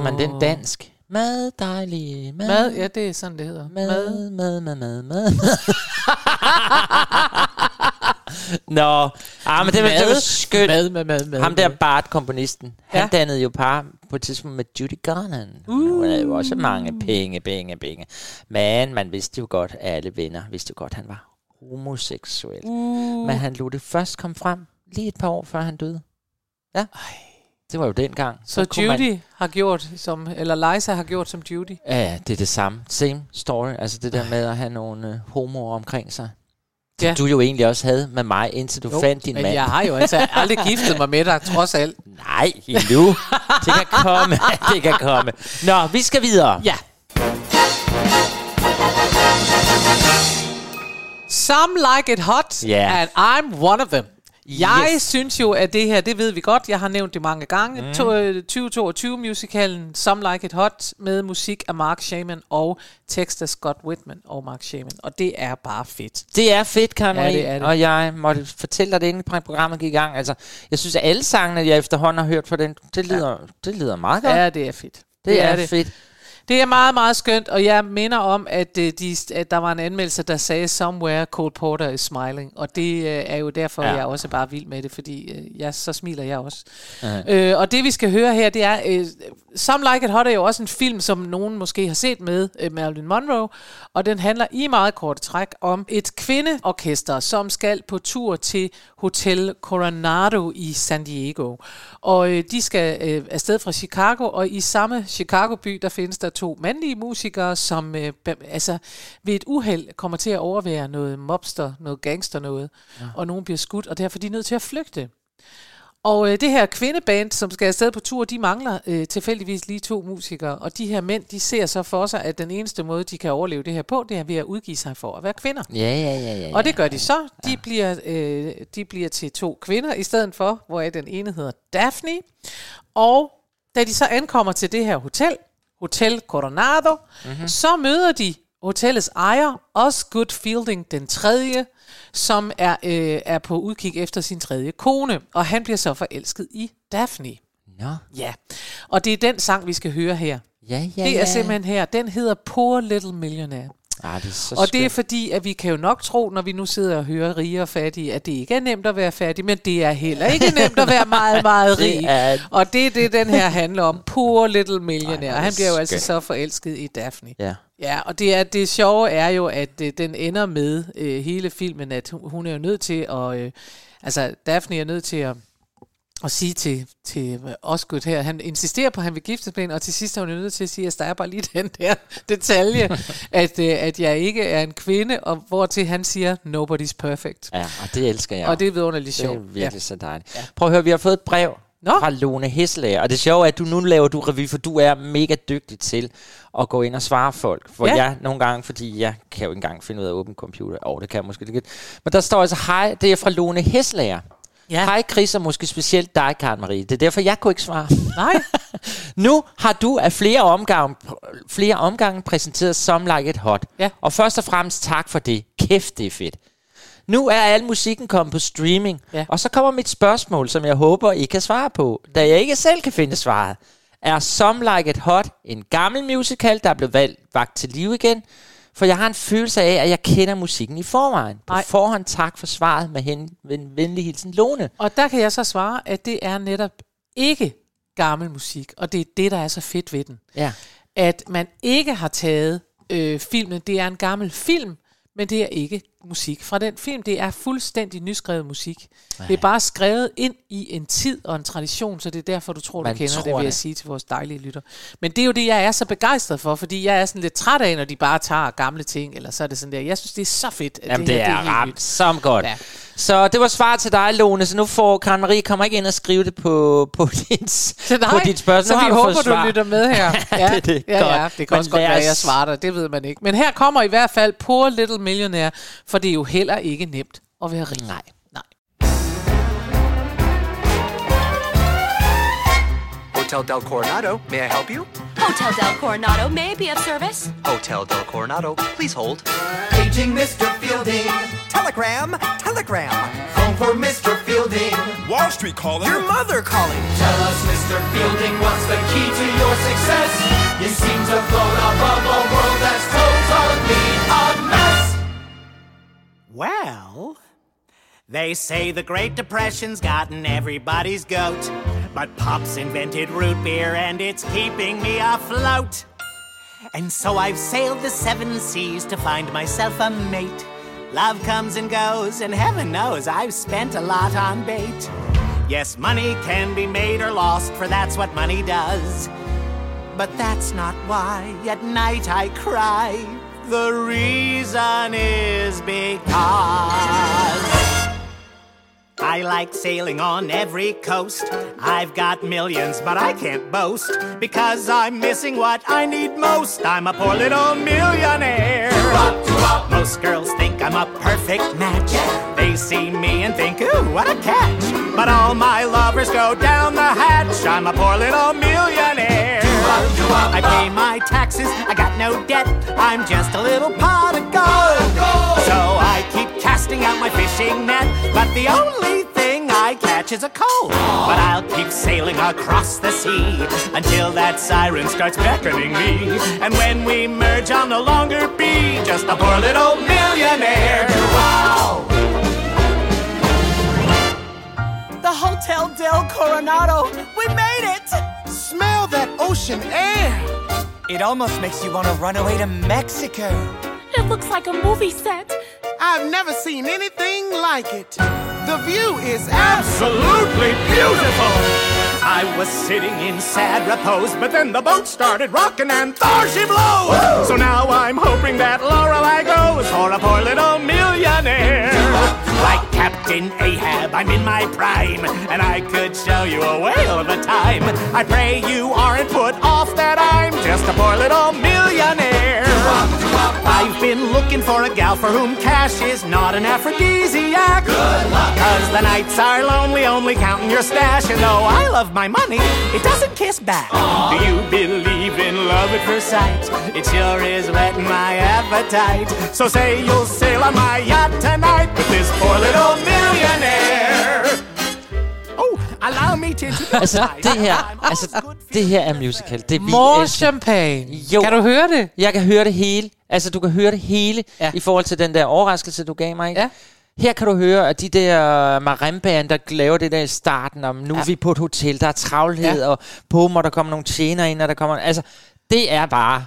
oversætter man den dansk? Mad, dejlig mad. Mad, ja, det er sådan, det hedder. Mad, mad, mad, mad, mad. Nå, ah, men det var, det var Mad, skønt. mad, mad, mad, mad, Ham der mad. Bart, komponisten, han Ja. dannede jo par på et tidspunkt med Judy Garland. Uh. Hun havde jo også mange penge, penge, penge. Men man vidste jo godt, alle venner vidste jo godt, han var homoseksuel. Uh. Men han lod det først komme frem lige et par år før han døde. Ja. Det var jo dengang. Så man- Judy har gjort, som, eller Liza har gjort som Judy. Ja, det er det samme. Same story. Altså det der med at have nogle øh, homoer omkring sig. Som Ja. du jo egentlig også havde med mig, indtil du Jo, fandt din men mand. jeg har jo altså aldrig giftet mig med dig, trods alt. Nej, endnu. det kan komme. det kan komme. Nå, vi skal videre. Ja. Some like it hot, Ja. and I'm one of them. Jeg Yes. synes jo, at det her, det ved vi godt, jeg har nævnt det mange gange. Mm. To, øh, 2022-musicalen Some Like It Hot med musik af Mark Shaman og tekst af Scott Whitman og Mark Shaman. Og det er bare fedt. Det er fedt, Karen Ja, det er det. og jeg måtte fortælle dig det, inden programmet gik i gang. Altså, jeg synes, at alle sangene, jeg efterhånden har hørt fra den, det lyder, ja. det lyder meget godt. Ja, det er fedt. det, det er, det. fedt. Det er meget, meget skønt, og jeg minder om, at, øh, de, at der var en anmeldelse, der sagde, Somewhere Cole Porter is smiling, og det øh, er jo derfor, Ja. ja. jeg også er bare vild med det, fordi øh, jeg, så smiler jeg også. Ja. Øh, og det vi skal høre her, det er, øh, Some Like It Hot er jo også en film, som nogen måske har set med øh, Marilyn Monroe, og den handler i meget korte træk om et kvindeorkester, som skal på tur til Hotel Coronado i San Diego. Og øh, de skal øh, afsted fra Chicago, og i samme Chicago-by, der findes der to mandlige musikere, som øh, altså, ved et uheld kommer til at overvære noget mobster, noget gangster noget, ja. og nogen bliver skudt, og derfor er de nødt til at flygte. Og øh, det her kvindeband, som skal afsted på tur, de mangler øh, tilfældigvis lige to musikere. Og de her mænd, de ser så for sig, at den eneste måde, de kan overleve det her på, det er ved at udgive sig for at være kvinder. Ja, ja, ja, ja, ja. Og det gør de så. De, bliver, øh, de bliver til to kvinder i stedet for, hvor den ene hedder Daphne. Og da de så ankommer til det her hotel, Hotel Coronado, mm-hmm. så møder de hotellets ejer, Osgood Fielding den tredje, som er, øh, er på udkig efter sin tredje kone. Og han bliver så forelsket i Daphne. Nå. Ja, og det er den sang, vi skal høre her. Ja, ja, det er ja. simpelthen her. Den hedder Poor Little Millionaire. Ah, det er så Og det er fordi, at vi kan jo nok tro, når vi nu sidder og hører rige og fattige, at det ikke er nemt at være fattig, men det er heller ikke nemt at være meget, meget Det rig. er- Og det er det, den her handler om. Poor little millionaire. Ej, Han det bliver jo altså så forelsket i Daphne. Ja. Ja, og det, er, det sjove er jo, at øh, den ender med øh, hele filmen, at hun, hun er jo nødt til at... Øh, altså, Daphne er nødt til at at sige til, til Osgood her, han insisterer på, at han vil giftes med hende, og til sidst er hun nødt til at sige, at der er bare lige den der detalje, at, øh, at jeg ikke er en kvinde, og hvor til han siger, nobody's perfect. Ja, og det elsker jeg. Og det er vidunderligt Det er sjovt. virkelig ja. så dejligt. Ja. Prøv at høre, vi har fået et brev Nå. fra Lone Hesselager, og det sjove er, at du nu laver du revy, for du er mega dygtig til at gå ind og svare folk. For Ja. jeg nogle gange, fordi jeg kan jo ikke engang finde ud af at åbne computer. Åh, oh, det kan jeg måske lidt. Men der står altså, hej, det er fra Lone Hesselager. Ja. Hej Chris, og måske specielt dig, Karen Marie. Det er derfor, jeg kunne ikke svare. Nej. nu har du af flere omgange, flere omgange præsenteret Some Like It Hot. Ja. Og først og fremmest tak for det. Kæft, det er fedt. Nu er al musikken kommet på streaming, Ja. og så kommer mit spørgsmål, som jeg håber, I kan svare på, da jeg ikke selv kan finde svaret. Er Some Like It Hot en gammel musical, der er blevet valgt, vagt til liv igen? For jeg har en følelse af, at jeg kender musikken i forvejen. På Ej. forhånd tak for svaret med hen, en venlig hilsen Lone. Og der kan jeg så svare, at det er netop ikke gammel musik, og det er det, der er så fedt ved den. Ja. At man ikke har taget øh, filmen, det er en gammel film, men det er ikke musik fra den film. Det er fuldstændig nyskrevet musik. Det er bare skrevet ind i en tid og en tradition, så det er derfor, du tror, Man du kender tror det, vil jeg det. sige til vores dejlige lytter. Men det er jo det, jeg er så begejstret for, fordi jeg er sådan lidt træt af, når de bare tager gamle ting, eller så er det sådan der. Jeg synes, det er så fedt. At Jamen, det, her, det er, helt ramt nyt. som godt. Ja. Så det var svar til dig, Lone. Så nu får Karen Marie kommer ikke ind og skrive det på, på, dit, Så, nej, på dit spørgsmål. så vi håber, du svar. lytter med her. Ja, det er det. Ja, Godt. ja, det kan Men også godt være, at jeg svarer dig. Det ved man ikke. Men her kommer i hvert fald Poor Little Millionaire, for det er jo heller ikke nemt at være rig. Nej. Nej. Hotel Del Coronado, may I help you? Hotel Del Coronado may be of service. Hotel Del Coronado, please hold. Paging Mr. Fielding. Telegram, telegram. Phone for Mr. Fielding. Fielding. Wall Street calling. Your mother calling. Tell us, Mr. Fielding, what's the key to your success? You seem to float above a world that's totally a mess. Well, they say the Great Depression's gotten everybody's goat. But Pop's invented root beer and it's keeping me afloat. And so I've sailed the seven seas to find myself a mate. Love comes and goes, and heaven knows I've spent a lot on bait. Yes, money can be made or lost, for that's what money does. But that's not why at night I cry. The reason is because. I like sailing on every coast. I've got millions, but I can't boast because I'm missing what I need most. I'm a poor little millionaire. Most girls think I'm a perfect match. They see me and think, ooh, what a catch. But all my lovers go down the hatch. I'm a poor little millionaire. I pay my taxes, I got no debt. I'm just a little pot of gold. So I keep casting out my fishing net, but the only thing I catch is a cold. But I'll keep sailing across the sea until that siren starts beckoning me. And when we merge, I'll no longer be just a poor little millionaire. Wow! The Hotel del Coronado. We made it! Smell that ocean air. It almost makes you want to run away to Mexico. It looks like a movie set. I've never seen anything like it. The view is Absolutely beautiful! I was sitting in sad repose, but then the boat started rocking and there she blows! So now I'm hoping that Lorelei goes for a poor little millionaire. Like Captain Ahab, I'm in my prime, and I could show you a whale of a time. I pray you aren't put off that I'm just a poor little millionaire. I've been looking for a gal for whom cash is not an aphrodisiac. Good luck. Cause the nights are lonely, only counting your stash. And though I love my money, it doesn't kiss back. Do you believe in love at first sight? It sure is whetting my appetite. So say you'll sail on my yacht this poor little millionaire. Oh, allow me to introduce Altså, det her, altså, det her er musical. Det er vi More elsker. champagne. Jo. Kan du høre det? Jeg kan høre det hele. Altså, du kan høre det hele ja. i forhold til den der overraskelse, du gav mig. Ikke? Ja. Her kan du høre, at de der marimbaen, der laver det der i starten, om nu ja. er vi på et hotel, der er travlhed, ja. og på må der kommer nogle tjener ind, og der kommer... Altså, det er bare...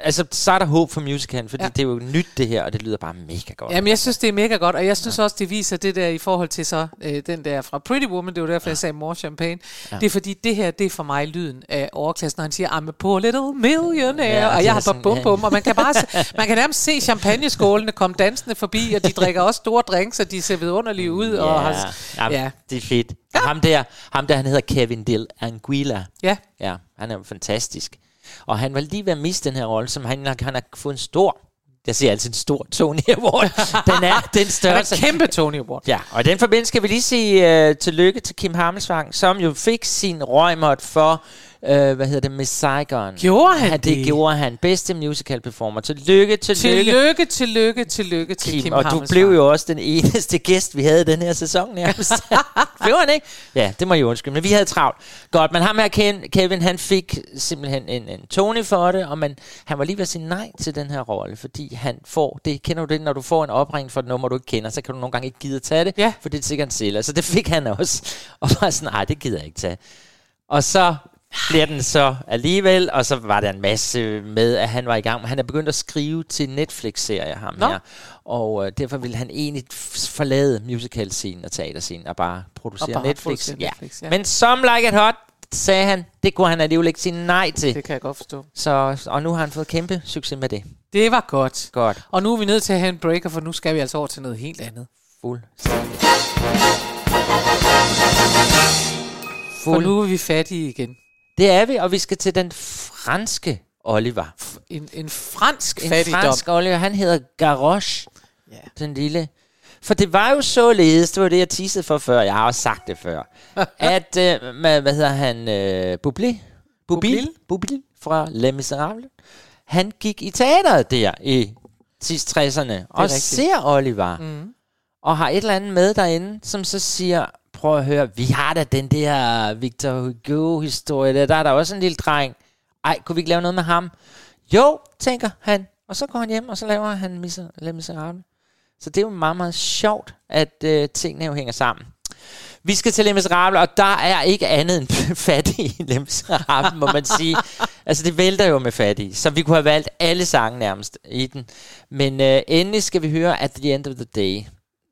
Altså, så er der håb for musicalen, fordi ja. Det er jo nyt det her, og det lyder bare mega godt. Jamen, jeg synes, det er mega godt, og jeg synes ja. også, det viser det der i forhold til så, øh, den der fra Pretty Woman, det var derfor, ja. jeg sagde more champagne. Ja. Det er fordi, det her, det er for mig lyden af overklassen, når han siger, I'm a poor little millionaire, Ja, og jeg har sådan, bum bum, og man kan bare se, man kan nærmest se champagneskålene komme dansende forbi, og de drikker også store drinks, og de ser vidunderlige ud, Ja, og har, ja, ja. det er fedt. Ja. Ham, der, ham der, han hedder Kevin Del Anguilla. Ja. Ja, han er fantastisk. Og han var lige ved at miste den her rolle, som han, han har fået en stor, jeg siger altid en stor Tony Award. Den er den. Han er kæmpe Tony Award. Ja, og i den forbindelse skal vi lige sige uh, tillykke til Kim Hammelsvang, som jo fik sin røgmåt for, uh, hvad hedder det, Miss Saigon. Gjorde han det? det? gjorde han. Bedste musical performer. Tillykke, tillykke. Tillykke, tillykke, tillykke til Kim, Kim, og du Hammelsvang. blev jo også den eneste gæst, vi havde i den her sæson nærmest. blev han ikke? Ja, det må jeg undskylde, men vi havde travlt. Godt, men ham her, Ken, Kevin, han fik simpelthen en, en Tony for det, og man, han var lige ved at sige nej til den her rolle, fordi han får, det kender du det, når du får en opringning for et nummer, du ikke kender, så kan du nogle gange ikke gide at tage det, ja. for det er sikkert en sælger. Så det fik han også, og var sådan, nej, det gider jeg ikke tage. Og så bliver den så alligevel, og så var der en masse med, at han var i gang. Han er begyndt at skrive til Netflix-serier, ham Nå. her. Og øh, derfor ville han egentlig forlade musical-scenen og teaterscenen og bare producere Og bare Netflix. producere ja. Netflix, ja. Men som like it hot, sagde han, det kunne han alligevel ikke sige nej til. Det kan jeg godt forstå. Så, og nu har han fået kæmpe succes med det. Det var godt. Godt. Og nu er vi nødt til at have en breaker, for nu skal vi altså over til noget helt andet. Fuld. For nu er vi fattige igen. Det er vi, og vi skal til den franske Oliver. En, en fransk en fattigdom. fransk Oliver, han hedder Garroche. Ja. Den lille. For det var jo således, det var det, jeg teasede for før, jeg har også sagt det før, at, øh, hvad, hvad hedder han, øh, Bubli? Bubil? Bubil fra Les Miserables. Han gik i teateret der i sidst 60'erne, og rigtigt. ser Oliver, Mhm. og har et eller andet med derinde, som så siger, prøv at høre, vi har da den der Victor Hugo-historie der. Der er der også en lille dreng. Ej, kunne vi ikke lave noget med ham? Jo, tænker han. Og så går han hjem, og så laver han Miser- Les Miserables. Så det er jo meget, meget sjovt, at øh, tingene jo hænger sammen. Vi skal til Les Miserables, og der er ikke andet end fattige i Les Miserables, må man sige. Altså, det vælter jo med fattige, så vi kunne have valgt alle sange nærmest i den. Men øh, endelig skal vi høre At the End of the Day,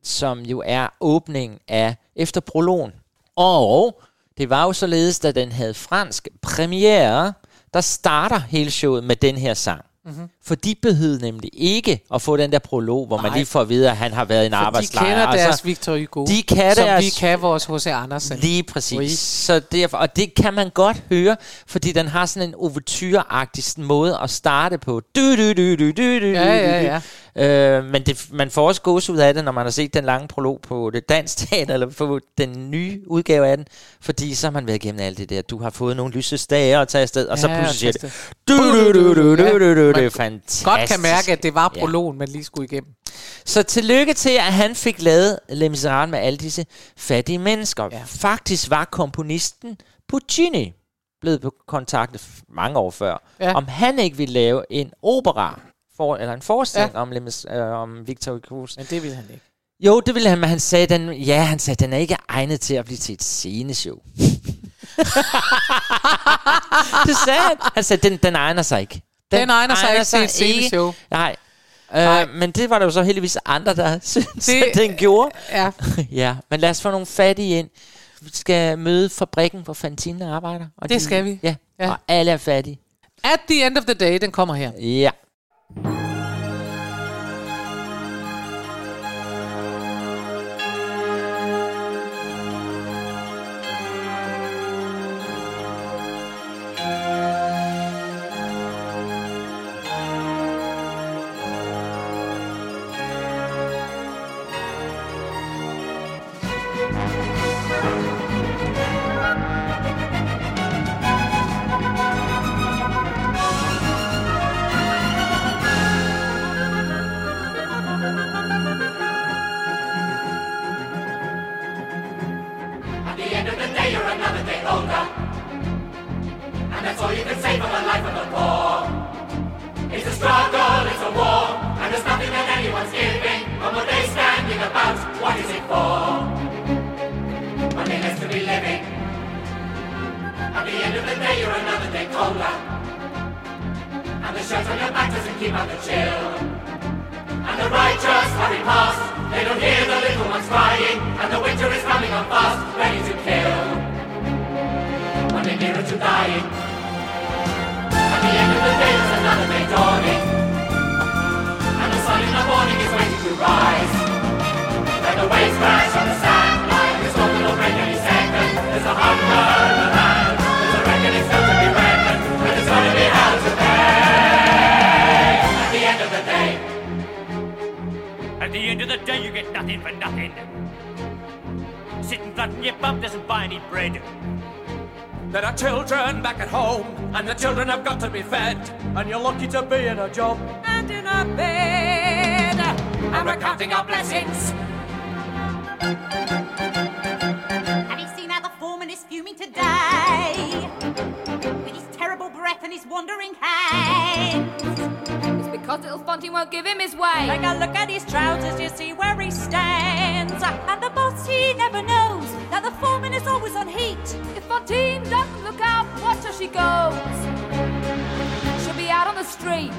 som jo er åbningen af efter prologen. Og det var jo således, da den havde fransk premiere, der starter hele showet med den her sang. Mhm. For de behøvede nemlig ikke at få den der prolog, hvor man Nej. lige får at vide, at han har været i en For de arbejdslejr. kender og deres så- Victor Hugo, De kan som deres... vi kan vores H.C. Andersen. Lige præcis. Oui. Så derfor, og det kan man godt høre, fordi den har sådan en overture-agtig sådan måde at starte på. Du, du, du, du, du, du, Ja, ja, ja. Øh, men det, man får også gås ud af det, når man har set den lange prolog på det dansk teater, eller på den nye udgave af den, fordi så har man været igennem alt det der. Du har fået nogle lysestager at tage afsted, og så Ja, pludselig siger det, du, du, du, du, du, du, du, det er fantastisk. Godt kan mærke, at det var Ja. prologen, man lige skulle igennem. Så tillykke til, at han fik lavet Les Miserables med alle disse fattige mennesker. Ja. Faktisk var komponisten Puccini blevet kontaktet mange år før, Ja. ja. om han ikke ville lave en opera, for, eller en forestilling Ja. om, øh, om Victor Hugo. Men det ville han ikke. Jo, det ville han, men han sagde, den, ja, han sagde, den er ikke egnet til at blive til et sceneshow. det sagde han. Han sagde, den, den egner sig ikke. Den egner sig ikke til et sceneshow. Nej. Øh, men det var der jo så heldigvis andre, der synes, Det- at den gjorde. Ja. ja, men lad os få nogle fattige ind. Vi skal møde fabrikken, hvor Fantine arbejder. Og Det skal vi. Ja. ja, og alle er fattige. At the end of the day, den kommer her. Ja. At of the day, you get nothing for nothing. Sitting flat on your bum doesn't buy any bread. There are children back at home, and the children have got to be fed. And you're lucky to be in a job And in a bed. And we're counting our blessings. Have you seen how the foreman is fuming today? With his terrible breath and his wandering hands. It's because little Fonty won't give him his way. Take a look at his trousers, you see where he stands. And the boss, he never knows that the foreman is always on heat. If Fontaine doesn't look out, watch how she goes. She'll be out on the street.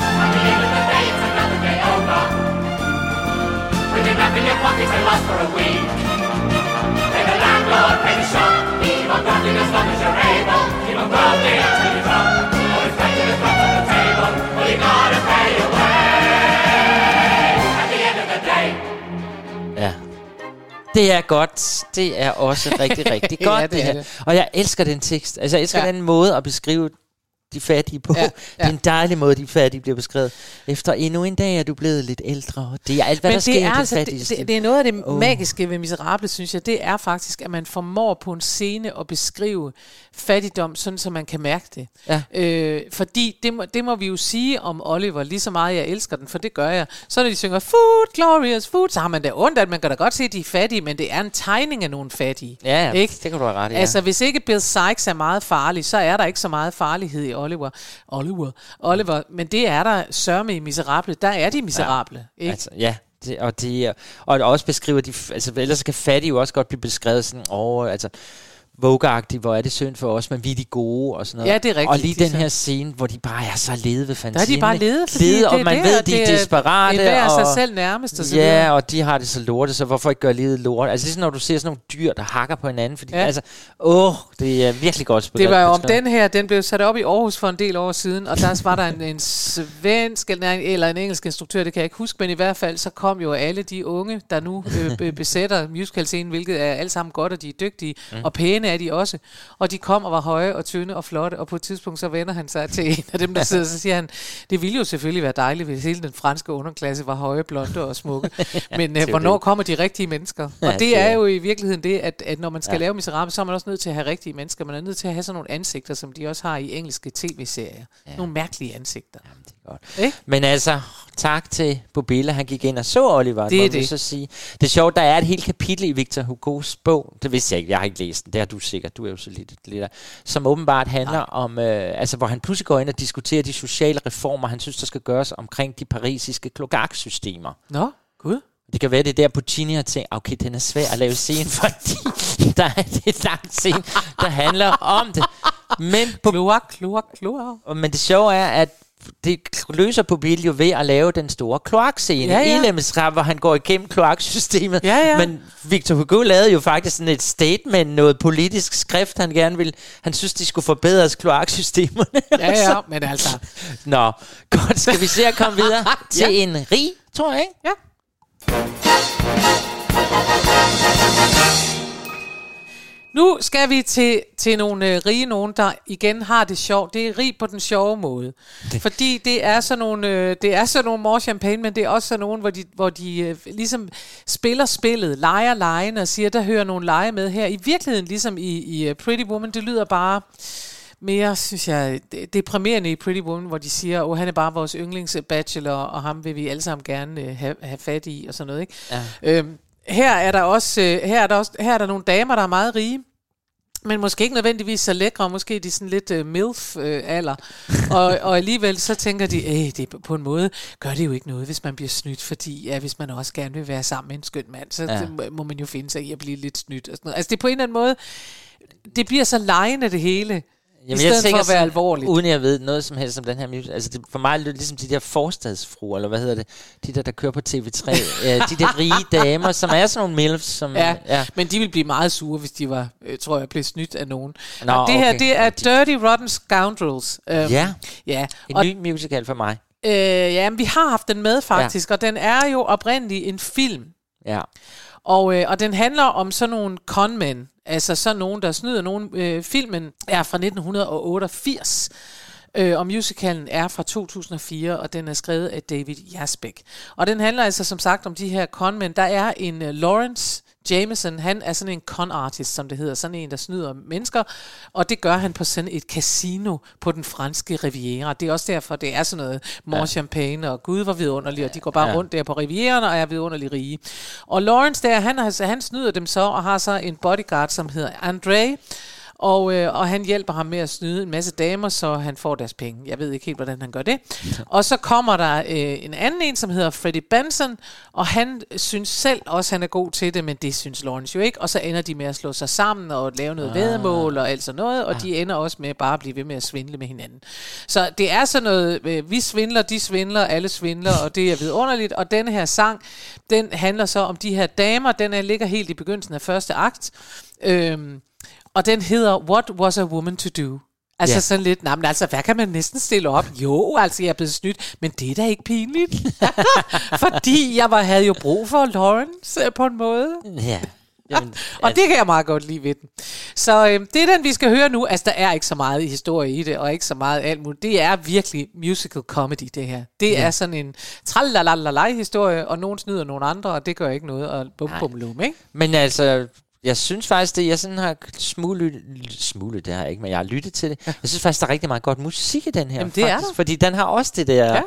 At the end of the day, it's another day over. With enough in your pocket to last for a week. Pay the landlord, pay the shop. Keep on grafting as long as you're able. Keep on grafting until you drop. You gotta pay your way. At the end of the day. Ja. Det er godt. Det er også rigtig, rigtig Ja, godt, det det, er her. det. Og jeg elsker den tekst. Altså, jeg elsker Ja. ja. den måde at beskrive de fattige på. Ja, Ja, ja. Det er en dejlig måde, de fattige bliver beskrevet. Efter endnu en dag er du blevet lidt ældre. Det er alt, hvad Men der sker det i er, altså, det, det, det er noget af det oh. magiske ved Miserable, synes jeg. Det er faktisk, at man formår på en scene at beskrive fattigdom, sådan så man kan mærke det. Ja. Øh, fordi det må, det må vi jo sige om Oliver, lige så meget jeg elsker den, for det gør jeg. Så når de synger food, glorious food, så har man da ondt, at man kan da godt se, at de er fattige, men det er en tegning af nogle fattige. Ja, ja, ikke? det kan du have ret i, ja. Altså, hvis ikke Bill Sykes er meget farlig, så er der ikke så meget farlighed i Oliver. Oliver. Oliver. Men det er der sørme i Miserable. Der er de miserable. Ja. Ikke? Altså, ja, det, og, det, og også beskriver de, altså ellers kan fattige jo også godt blive beskrevet sådan, åh, altså, vogue hvor er det synd for os, men vi er de gode og sådan noget. Ja, det er rigtigt, Og lige de den her scene, hvor de bare er så lede ved Der er de bare lede, fordi lede, det og er man der, ved, de det er er desperate. enhver og, sig selv nærmest og så Ja, videre. og de har det så lortet, så hvorfor ikke gøre livet lort? Altså ligesom når du ser sådan nogle dyr, der hakker på hinanden, fordi Ja. altså, åh, det er virkelig godt spillet. Det var jo om den her, den blev sat op i Aarhus for en del år siden, og der var der en, en svensk eller en, eller en engelsk instruktør, det kan jeg ikke huske, men i hvert fald så kom jo alle de unge, der nu øh, be- besætter musicalscenen, hvilket er alt sammen godt, og de er dygtige, mm. og pæne er de også. Og de kom og var høje og tynde og flotte, og på et tidspunkt så vender han sig til en af dem, der sidder, og så siger han, det ville jo selvfølgelig være dejligt, hvis hele den franske underklasse var høje, blonde og smukke. Men det øh, hvornår det. kommer de rigtige mennesker? Og Ja, det det er jo i virkeligheden det, at, at når man skal Ja. lave Miserable, så er man også nødt til at have rigtige mennesker. Man er nødt til at have sådan nogle ansigter, som de også har i engelske tv-serier. Ja. Nogle mærkelige ansigter. Godt. Men altså, tak til Bobilla, han gik ind og så Oliver. Det er det. Så sige. Det er sjovt, der er et helt kapitel i Victor Hugos bog, det vidste jeg ikke, jeg har ikke læst den, det har du sikkert, du er jo så lidt, lidt der, som åbenbart handler Nej. om, øh, altså hvor han pludselig går ind og diskuterer de sociale reformer, han synes, der skal gøres omkring de parisiske kloaksystemer. Nå, gud. Det kan være, det er der Puccini har tænkt, okay, den er svær at lave scene, fordi der er et langt scene, der handler om det. Men på, kloak, kloak, kloak. Men det sjove er, at det løser Pobil jo ved at lave den store kloakscene Ja, ja, i hvor han går igennem kloaksystemet. Ja, ja. Men Victor Hugo lavede jo faktisk sådan et statement, noget politisk skrift, han gerne ville. Han synes, de skulle forbedres kloaksystemerne. Ja, ja, men altså. Nå, godt, skal vi se at komme videre til Ja. en rig, tror jeg, ikke? Ja. Nu skal vi til, til nogle øh, rige nogen, der igen har det sjovt. Det er rig på den sjove måde. Fordi det er sådan nogle, øh, det er sådan nogle more champagne, men det er også sådan nogle, hvor de, hvor de øh, ligesom spiller spillet, leger lejen og siger, der hører nogle lege med her. I virkeligheden, ligesom i, i øh, Pretty Woman, det lyder bare mere, synes jeg, de- deprimerende i Pretty Woman, hvor de siger, at han er bare vores yndlingsbachelor, og ham vil vi alle sammen gerne øh, have, have fat i, og sådan noget, ikke? Ja. Øhm, her er der også, øh, her er der også, her er der nogle damer, der er meget rige, men måske ikke nødvendigvis så lækre, måske de sådan lidt uh, MILF-alder. og, og alligevel så tænker de, at det på en måde gør det jo ikke noget, hvis man bliver snydt, fordi ja, hvis man også gerne vil være sammen med en skøn mand, så Ja. må man jo finde sig i at blive lidt snydt. Og sådan noget. Altså det er på en eller anden måde, det bliver så lejende det hele, i stedet for at være alvorligt. Uden jeg ved noget som helst om den her musical. Altså det, for mig er det ligesom de der forstadsfruer, eller hvad hedder det? De der, der kører på TV3. øh, de der rige damer, som er sådan nogle milfs, som... Ja, ja. men de ville blive meget sure, hvis de var, øh, tror jeg, blevet snydt af nogen. Nå, og det her, okay. det er Dirty Rotten Scoundrels. Øhm, Ja. ja. En Og, ny musical for mig. øh, ja, men vi har haft den med faktisk, ja. og den er jo oprindeligt en film. Ja. Og, øh, og den handler om sådan nogle conmen, altså sådan nogen, der snyder nogen. Øh, filmen er fra 1988, øh, og musicalen er fra 2004, og den er skrevet af David Jasbeck. Og den handler altså som sagt om de her conmen. Der er en øh, Lawrence Jameson, han er sådan en con artist, som det hedder, sådan en, der snyder mennesker, og det gør han på sådan et casino på den franske riviera. Det er også derfor, det er sådan noget more Ja. champagne, og gud var vidunderlig, og de går bare Ja. rundt der på rivieraen og er vidunderligt rige. Og Lawrence der, han, han snyder dem så, og har så en bodyguard, som hedder Andre, og, øh, og han hjælper ham med at snyde en masse damer, så han får deres penge. Jeg ved ikke helt, hvordan han gør det. Og så kommer der øh, en anden en, som hedder Freddie Benson, og han synes selv også, han er god til det, men det synes Lawrence jo ikke. Og så ender de med at slå sig sammen og lave noget Ah. ah. vedmål og alt sådan noget, og de ender også med bare at blive ved med at svindle med hinanden. Så det er sådan noget, øh, vi svindler, de svindler, alle svindler, og det er vidunderligt. Og denne her sang, den handler så om de her damer, den er, ligger helt i begyndelsen af første akt. Øhm, og den hedder What Was a Woman to Do? Altså Ja. sådan lidt, nej, men altså, hvad kan man næsten stille op? Jo, altså, jeg er blevet snydt, men det er da ikke pinligt. Fordi jeg var, havde jo brug for Lawrence øh, på en måde. Ja. Jamen, og det kan jeg meget godt lide ved den. Så øh, det er den, vi skal høre nu. Altså, der er ikke så meget historie i det, og ikke så meget alt muligt. Det er virkelig musical comedy, det her. Det Ja. er sådan en tralalalala historie, og nogen snyder nogle andre, og det gør ikke noget. Og bum, bum, lum, ikke? Men altså, jeg synes faktisk, det jeg sådan har smuglet, smuglet det har jeg ikke, men jeg har lyttet til det. Jeg synes faktisk, der er rigtig meget godt musik i den her. Jamen, det er faktisk, der. Fordi den har også det der,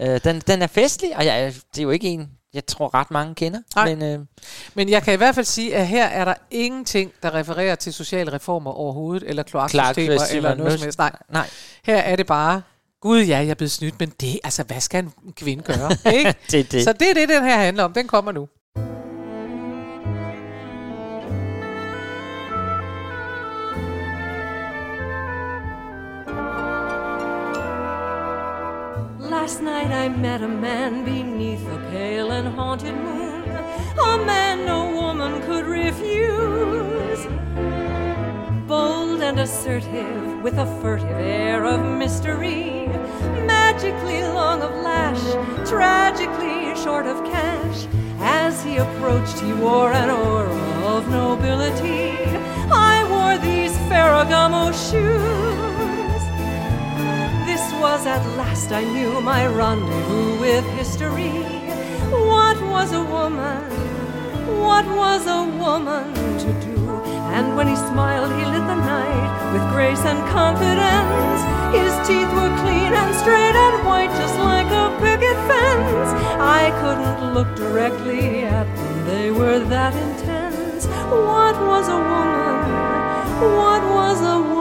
Ja. øh, den, den er festlig, og jeg, det er jo ikke en, jeg tror ret mange kender. Nej. Men øh, Men jeg kan i hvert fald sige, at her er der ingenting, der refererer til sociale reformer overhovedet, eller kloaksystemer, eller noget som helst. Nej. nej. Her er det bare, gud ja, jeg er blevet snydt, men det, altså, hvad skal en kvinde gøre? ikke? Det er det. Så det er det, den her handler om. Den kommer nu. Last night I met a man beneath a pale and haunted moon. A man no woman could refuse. Bold and assertive, with a furtive air of mystery. Magically long of lash, tragically short of cash. As he approached, he wore an aura of nobility. I wore these Ferragamo shoes. Was at last I knew my rendezvous with history. What was a woman? What was a woman to do? And when he smiled, he lit the night with grace and confidence. His teeth were clean and straight and white, just like a picket fence. I couldn't look directly at them, they were that intense. What was a woman? What was a woman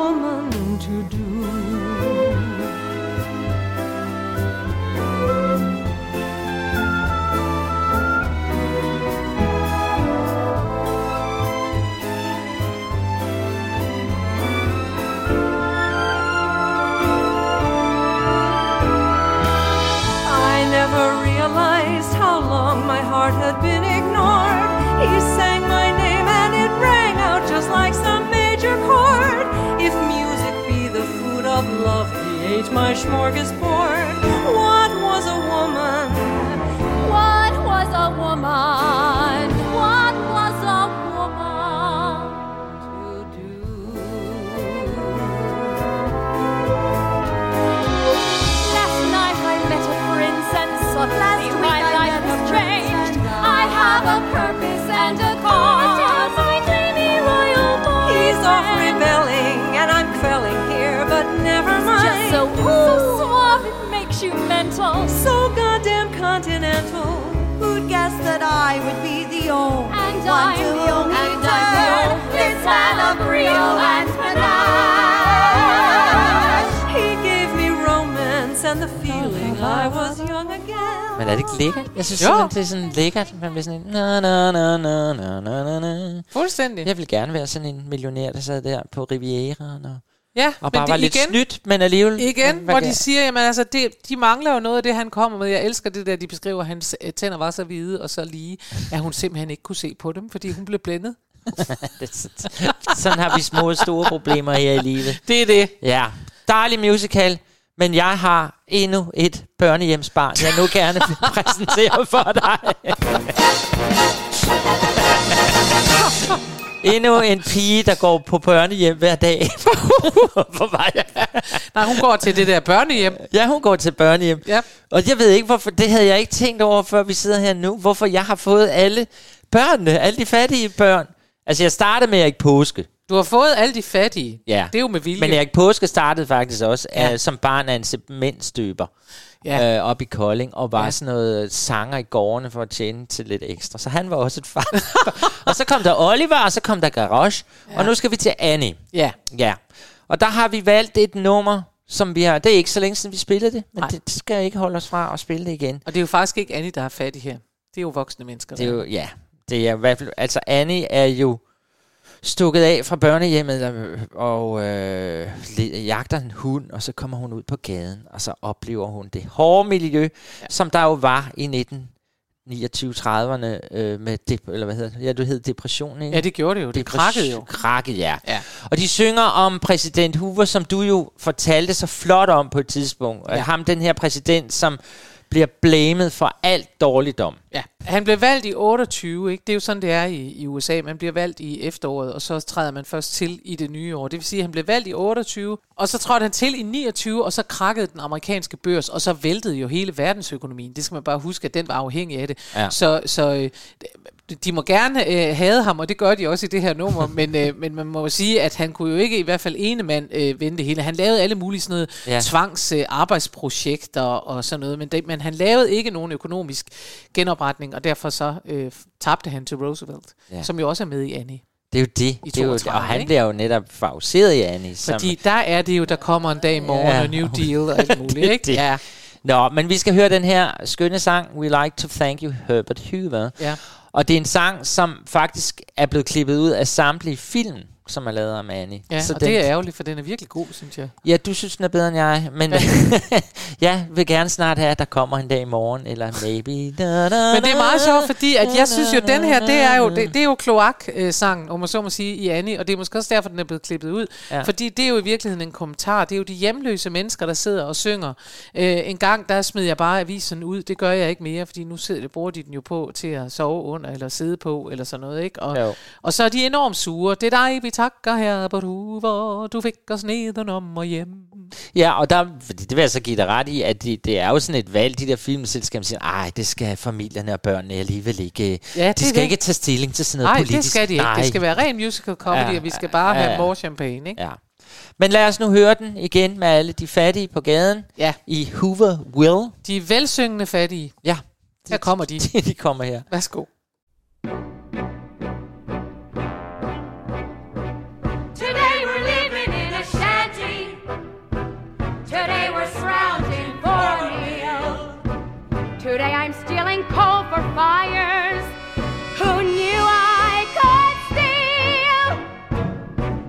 synes jo. det er sådan lækkert. Man bliver sådan en... Na, na, na, na, na, na, na. Fuldstændig. Jeg ville gerne være sådan en millionær, der sad der på Rivieraen og... Ja, og bare men de, var lidt igen, snydt, men alligevel... Igen, men, hvor de siger, jamen altså, det, de mangler jo noget af det, han kommer med. Jeg elsker det der, de beskriver, at hans øh, tænder var så hvide og så lige, at hun simpelthen ikke kunne se på dem, fordi hun blev blændet. sådan har vi små store problemer her i livet. Det er det. Ja. Dejlig musical men jeg har endnu et børnehjemsbarn, jeg nu gerne vil præsentere for dig. Endnu en pige, der går på børnehjem hver dag. Hvorfor var jeg? Nej, hun går til det der børnehjem. Ja, hun går til børnehjem. Ja. Og jeg ved ikke, hvorfor, det havde jeg ikke tænkt over, før vi sidder her nu, hvorfor jeg har fået alle børnene, alle de fattige børn. Altså, jeg startede med Erik Påske. Du har fået alle de fattige. Ja. Det er jo med vilje. Men Erik Påske startede faktisk også Ja. uh, som barn af en cementstøber Ja. uh, op i Kolding, og var Ja. sådan noget sanger i gårdene for at tjene til lidt ekstra. Så han var også et far. og så kom der Oliver, og så kom der Garage, ja. og nu skal vi til Annie. Ja. Ja. Og der har vi valgt et nummer, som vi har... Det er ikke så længe siden, vi spillede det, men Nej. det skal ikke holde os fra at spille det igen. Og det er jo faktisk ikke Annie, der er fattig her. Det er jo voksne mennesker. Det er jo, ja, det er i hvert fald, altså Annie er jo stukket af fra børnehjemmet og øh, jagter en hund, og så kommer hun ud på gaden, og så oplever hun det hårde miljø, ja. som der jo var i 1929-30'erne øh, med, dep- eller hvad hedder det? Ja, du hed depression, ikke? Ja, det gjorde det jo. Det Depres- krakkede jo. Krakket, ja. Ja. Og de synger om præsident Hoover, som du jo fortalte så flot om på et tidspunkt. Ja. Ham, den her præsident, som bliver blamet for alt dårligdom. Ja, han blev valgt i 28, ikke? Det er jo sådan, det er i, i USA. Man bliver valgt i efteråret, og så træder man først til i det nye år. Det vil sige, at han blev valgt i 28, og så trådte han til i 29, og så krakkede den amerikanske børs, og så væltede jo hele verdensøkonomien. Det skal man bare huske, at den var afhængig af det. Ja. Så, så øh, de må gerne øh, have ham, og det gør de også i det her nummer, men, øh, men man må jo sige, at han kunne jo ikke i hvert fald ene mand øh, vende det hele. Han lavede alle mulige sådan noget Ja. tvangs øh, arbejdsprojekter og sådan noget, men, det, men han lavede ikke nogen økonomisk genopretning, og derfor så øh, tabte han til Roosevelt, Ja. som jo også er med i Annie. Det er jo det. I det er jo, 32, og han ikke? bliver jo netop favoriseret i Annie. Som, Fordi der er det jo, der kommer en dag i morgen, Ja. og New Deal og alt muligt, Det ikke? det. Ja. Nå, men vi skal høre den her skønne sang, We Like to Thank You, Herbert Hoover. Ja. Og det er en sang, som faktisk er blevet klippet ud af samtlige film, som er lavet om Annie. Ja, så og den, det er ærgerligt, for den er virkelig god, synes jeg. Ja, du synes, den er bedre end jeg, men jeg vil gerne snart have, at der kommer en dag i morgen, eller maybe... Da, da, Men det er meget sjovt, fordi at jeg synes jo, den her, det er jo, det, det er jo kloak-sangen, om man så må sige, i Annie, og det er måske også derfor, den er blevet klippet ud. Ja. Ja. Fordi det er jo i virkeligheden en kommentar. Det er jo de hjemløse mennesker, der sidder og synger. Øh, en gang, der smed jeg bare avisen ud. Det gør jeg ikke mere, fordi nu sidder, det bruger de den jo på til at sove under, eller sidde på, eller sådan noget, ikke? Og, Jo. og så er de enormt sure. Det er dig, takker her på Hoover. Du fik os nedenom og hjem. Ja, og der, fordi det vil jeg så give dig ret i, at det, det er jo sådan et valg, de der filmselskaber siger, ej, det skal familierne og børnene alligevel ikke. Ja, de det er skal det. ikke tage stilling til sådan noget Nej, politisk. det skal de ikke. Nej. Det skal være ren musical comedy, Ja, og vi skal bare ja, have more champagne, ikke? Ja. Men lad os nu høre den igen med alle de fattige på gaden ja. i Hoover Will. De velsyngende fattige. Ja. Her kommer de. de kommer her. Værsgo. Today I'm stealing coal for fires. Who knew I could steal?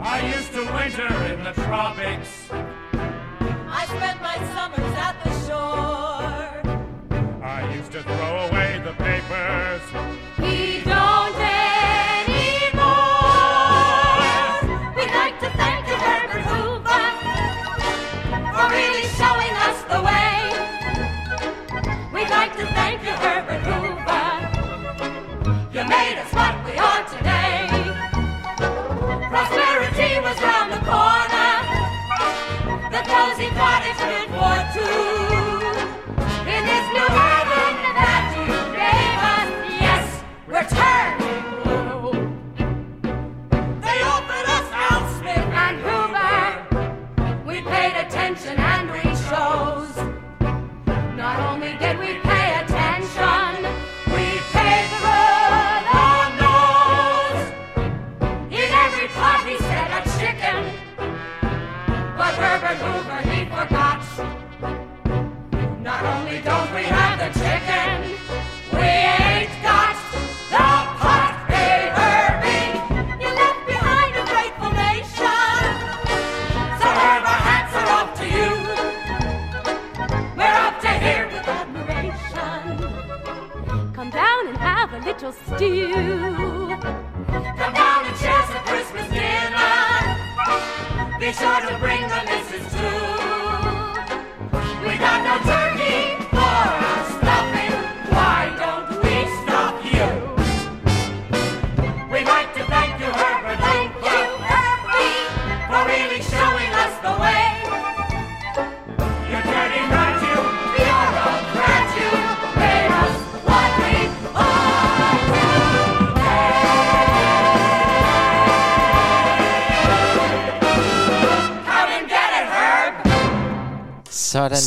I used to winter in the tropics. Round the corner. The cozy cottage meant for two.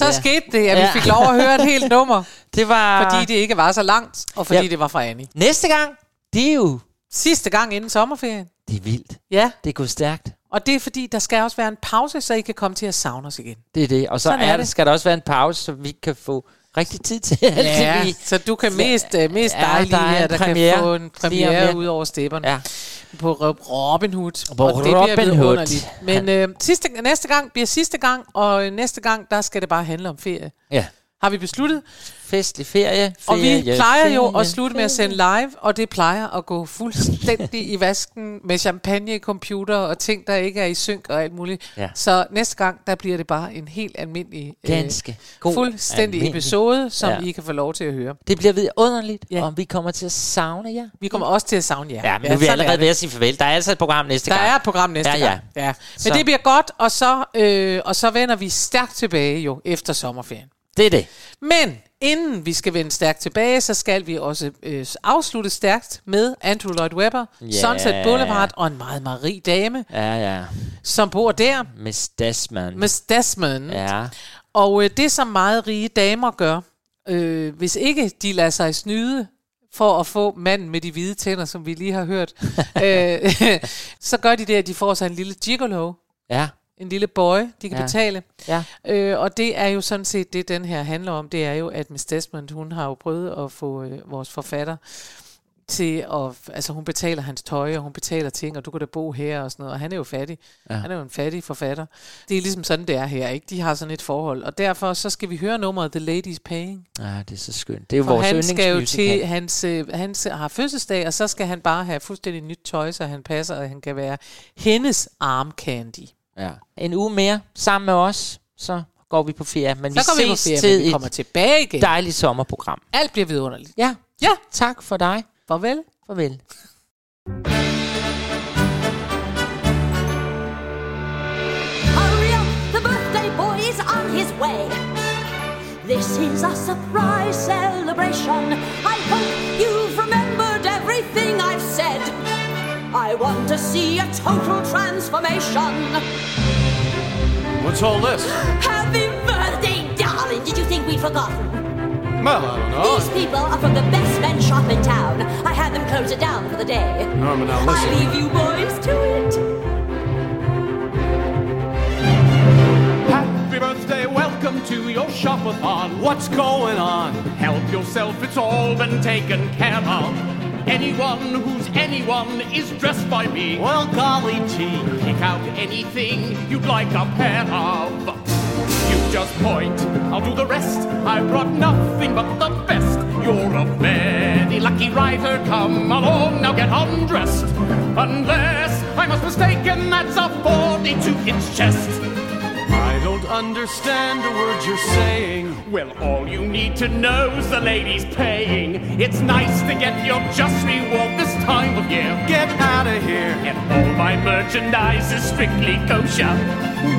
Så der. skete det, at vi fik lov at høre et helt nummer. Det var... Fordi det ikke var så langt, og fordi Ja. ja. det var fra Annie. Næste gang, det er jo... Sidste gang inden sommerferien. Det er vildt. Ja. Det er gået stærkt. Og det er fordi, der skal også være en pause, så I kan komme til at savne os igen. Det er det. Og så Sådan er, det. skal der også være en pause, så vi kan få rigtig tid til alt Ja, det, vi... så du kan mest, uh, mest Ja, dig der lige er her, der premiere kan få en premiere ud over stepperne. Ja. På Ro- Robin Hood. På og det bliver Robin Hood. vidunderligt. Men øh, sidste, næste gang bliver sidste gang, og øh, næste gang, der skal det bare handle om ferie. Ja. har vi besluttet. Festlig ferie. Og vi ferie, plejer jo ferie, at slutte med at sende live, og det plejer at gå fuldstændig i vasken med champagne, computer og ting, der ikke er i synk og alt muligt. Ja. Så næste gang, der bliver det bare en helt almindelig, Ganske god, fuldstændig almindelig. episode, som Ja. I kan få lov til at høre. Det bliver vidunderligt, Ja. og vi kommer til at savne jer. Vi kommer også til at savne jer. Ja, men nu er vi allerede er ved at sige farvel. Der er altså et program næste Der gang. er et program næste ja, gang. Ja. Ja. Men Så- det bliver godt, og så, øh, og så vender vi stærkt tilbage jo efter sommerferien. Det er det. Men inden vi skal vende stærkt tilbage, så skal vi også øh, afslutte stærkt med Andrew Lloyd Webber, Ja. Sunset Boulevard og en meget, rig dame, Ja, ja. som bor der. Miss Desmond. Miss Desmond. Ja. Og øh, det, som meget rige damer gør, øh, hvis ikke de lader sig snyde for at få manden med de hvide tænder, som vi lige har hørt, øh, så gør de det, at de får sig en lille gigolo. Ja. En lille boy, de kan Ja. betale. Ja. Øh, og det er jo sådan set det, den her handler om. Det er jo, at Miss Desmond, hun har jo prøvet at få øh, vores forfatter til at... Altså, hun betaler hans tøj, og hun betaler ting, og du kan da bo her og sådan noget. Og han er jo fattig. Ja. Han er jo en fattig forfatter. Det er ligesom sådan, det er her, ikke? De har sådan et forhold. Og derfor så skal vi høre nummeret The Lady's Paying. Ja, det er så skønt. Det er jo For vores han skal jo til, hans, øh, hans har fødselsdag, og så skal han bare have fuldstændig nyt tøj, så han passer, og han kan være hendes arm candy. Ja. En uge mere sammen med os, så går vi på ferie. Men Så vi går vi på ses ferie, til vi et kommer tilbage igen. dejligt sommerprogram. Alt bliver vidunderligt. Ja. Ja. Tak for dig. Farvel. Farvel. Hurry up, the birthday boy is on his way. This is a surprise celebration. I hope you've I want to see a total transformation. What's all this? Happy birthday, darling! Did you think we'd forgotten? Well, I don't know. These people are from the best men shop in town. I had them close it down for the day. Norman, now I listen. leave you boys to it. Happy birthday, welcome to your shopathon. What's going on? Help yourself, it's all been taken care of. Anyone who's anyone is dressed by me. Well, golly gee, pick out anything you'd like a pair of. You just point, I'll do the rest. I brought nothing but the best. You're a very lucky rider, come along, now get undressed. Unless I was mistaken, that's a 42 inch chest. I don't understand a word you're saying. Well, all you need to know's the lady's paying. It's nice to get your just reward this time of year. Get out of here. And all my merchandise is strictly kosher.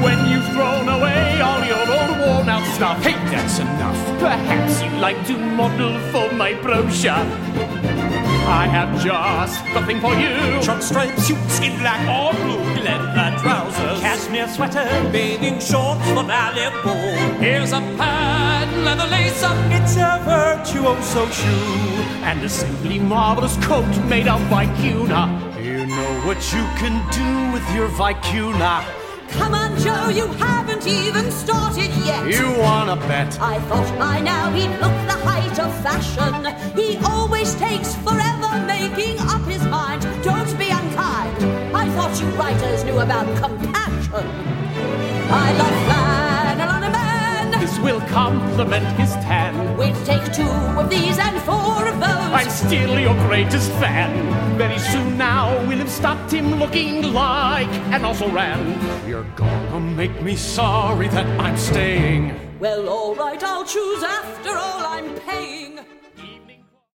When you've thrown away all your old worn out stuff. Hey, that's enough. Perhaps you'd like to model for my brochure. I have just the thing for you. Truck stripes, suits in black or blue. Leather trousers, cashmere sweater, bathing shorts for Malibu. Here's a patent leather lace up. It's a virtuoso shoe. And a simply marvelous coat made of vicuna. You know what you can do with your vicuna. Come on, Joe, you haven't even started yet. You wanna bet? I thought by now he'd look the height of fashion. He always takes forever making up his mind. Don't be unkind. I thought you writers knew about compassion. I love flannel on a man. This will complement his tan. We'd take two of these and four of those. I'm still your greatest fan. Very soon now we'll have stopped him looking like and also ran. You're gonna make me sorry that I'm staying. Well, all right, I'll choose after all I'm paying.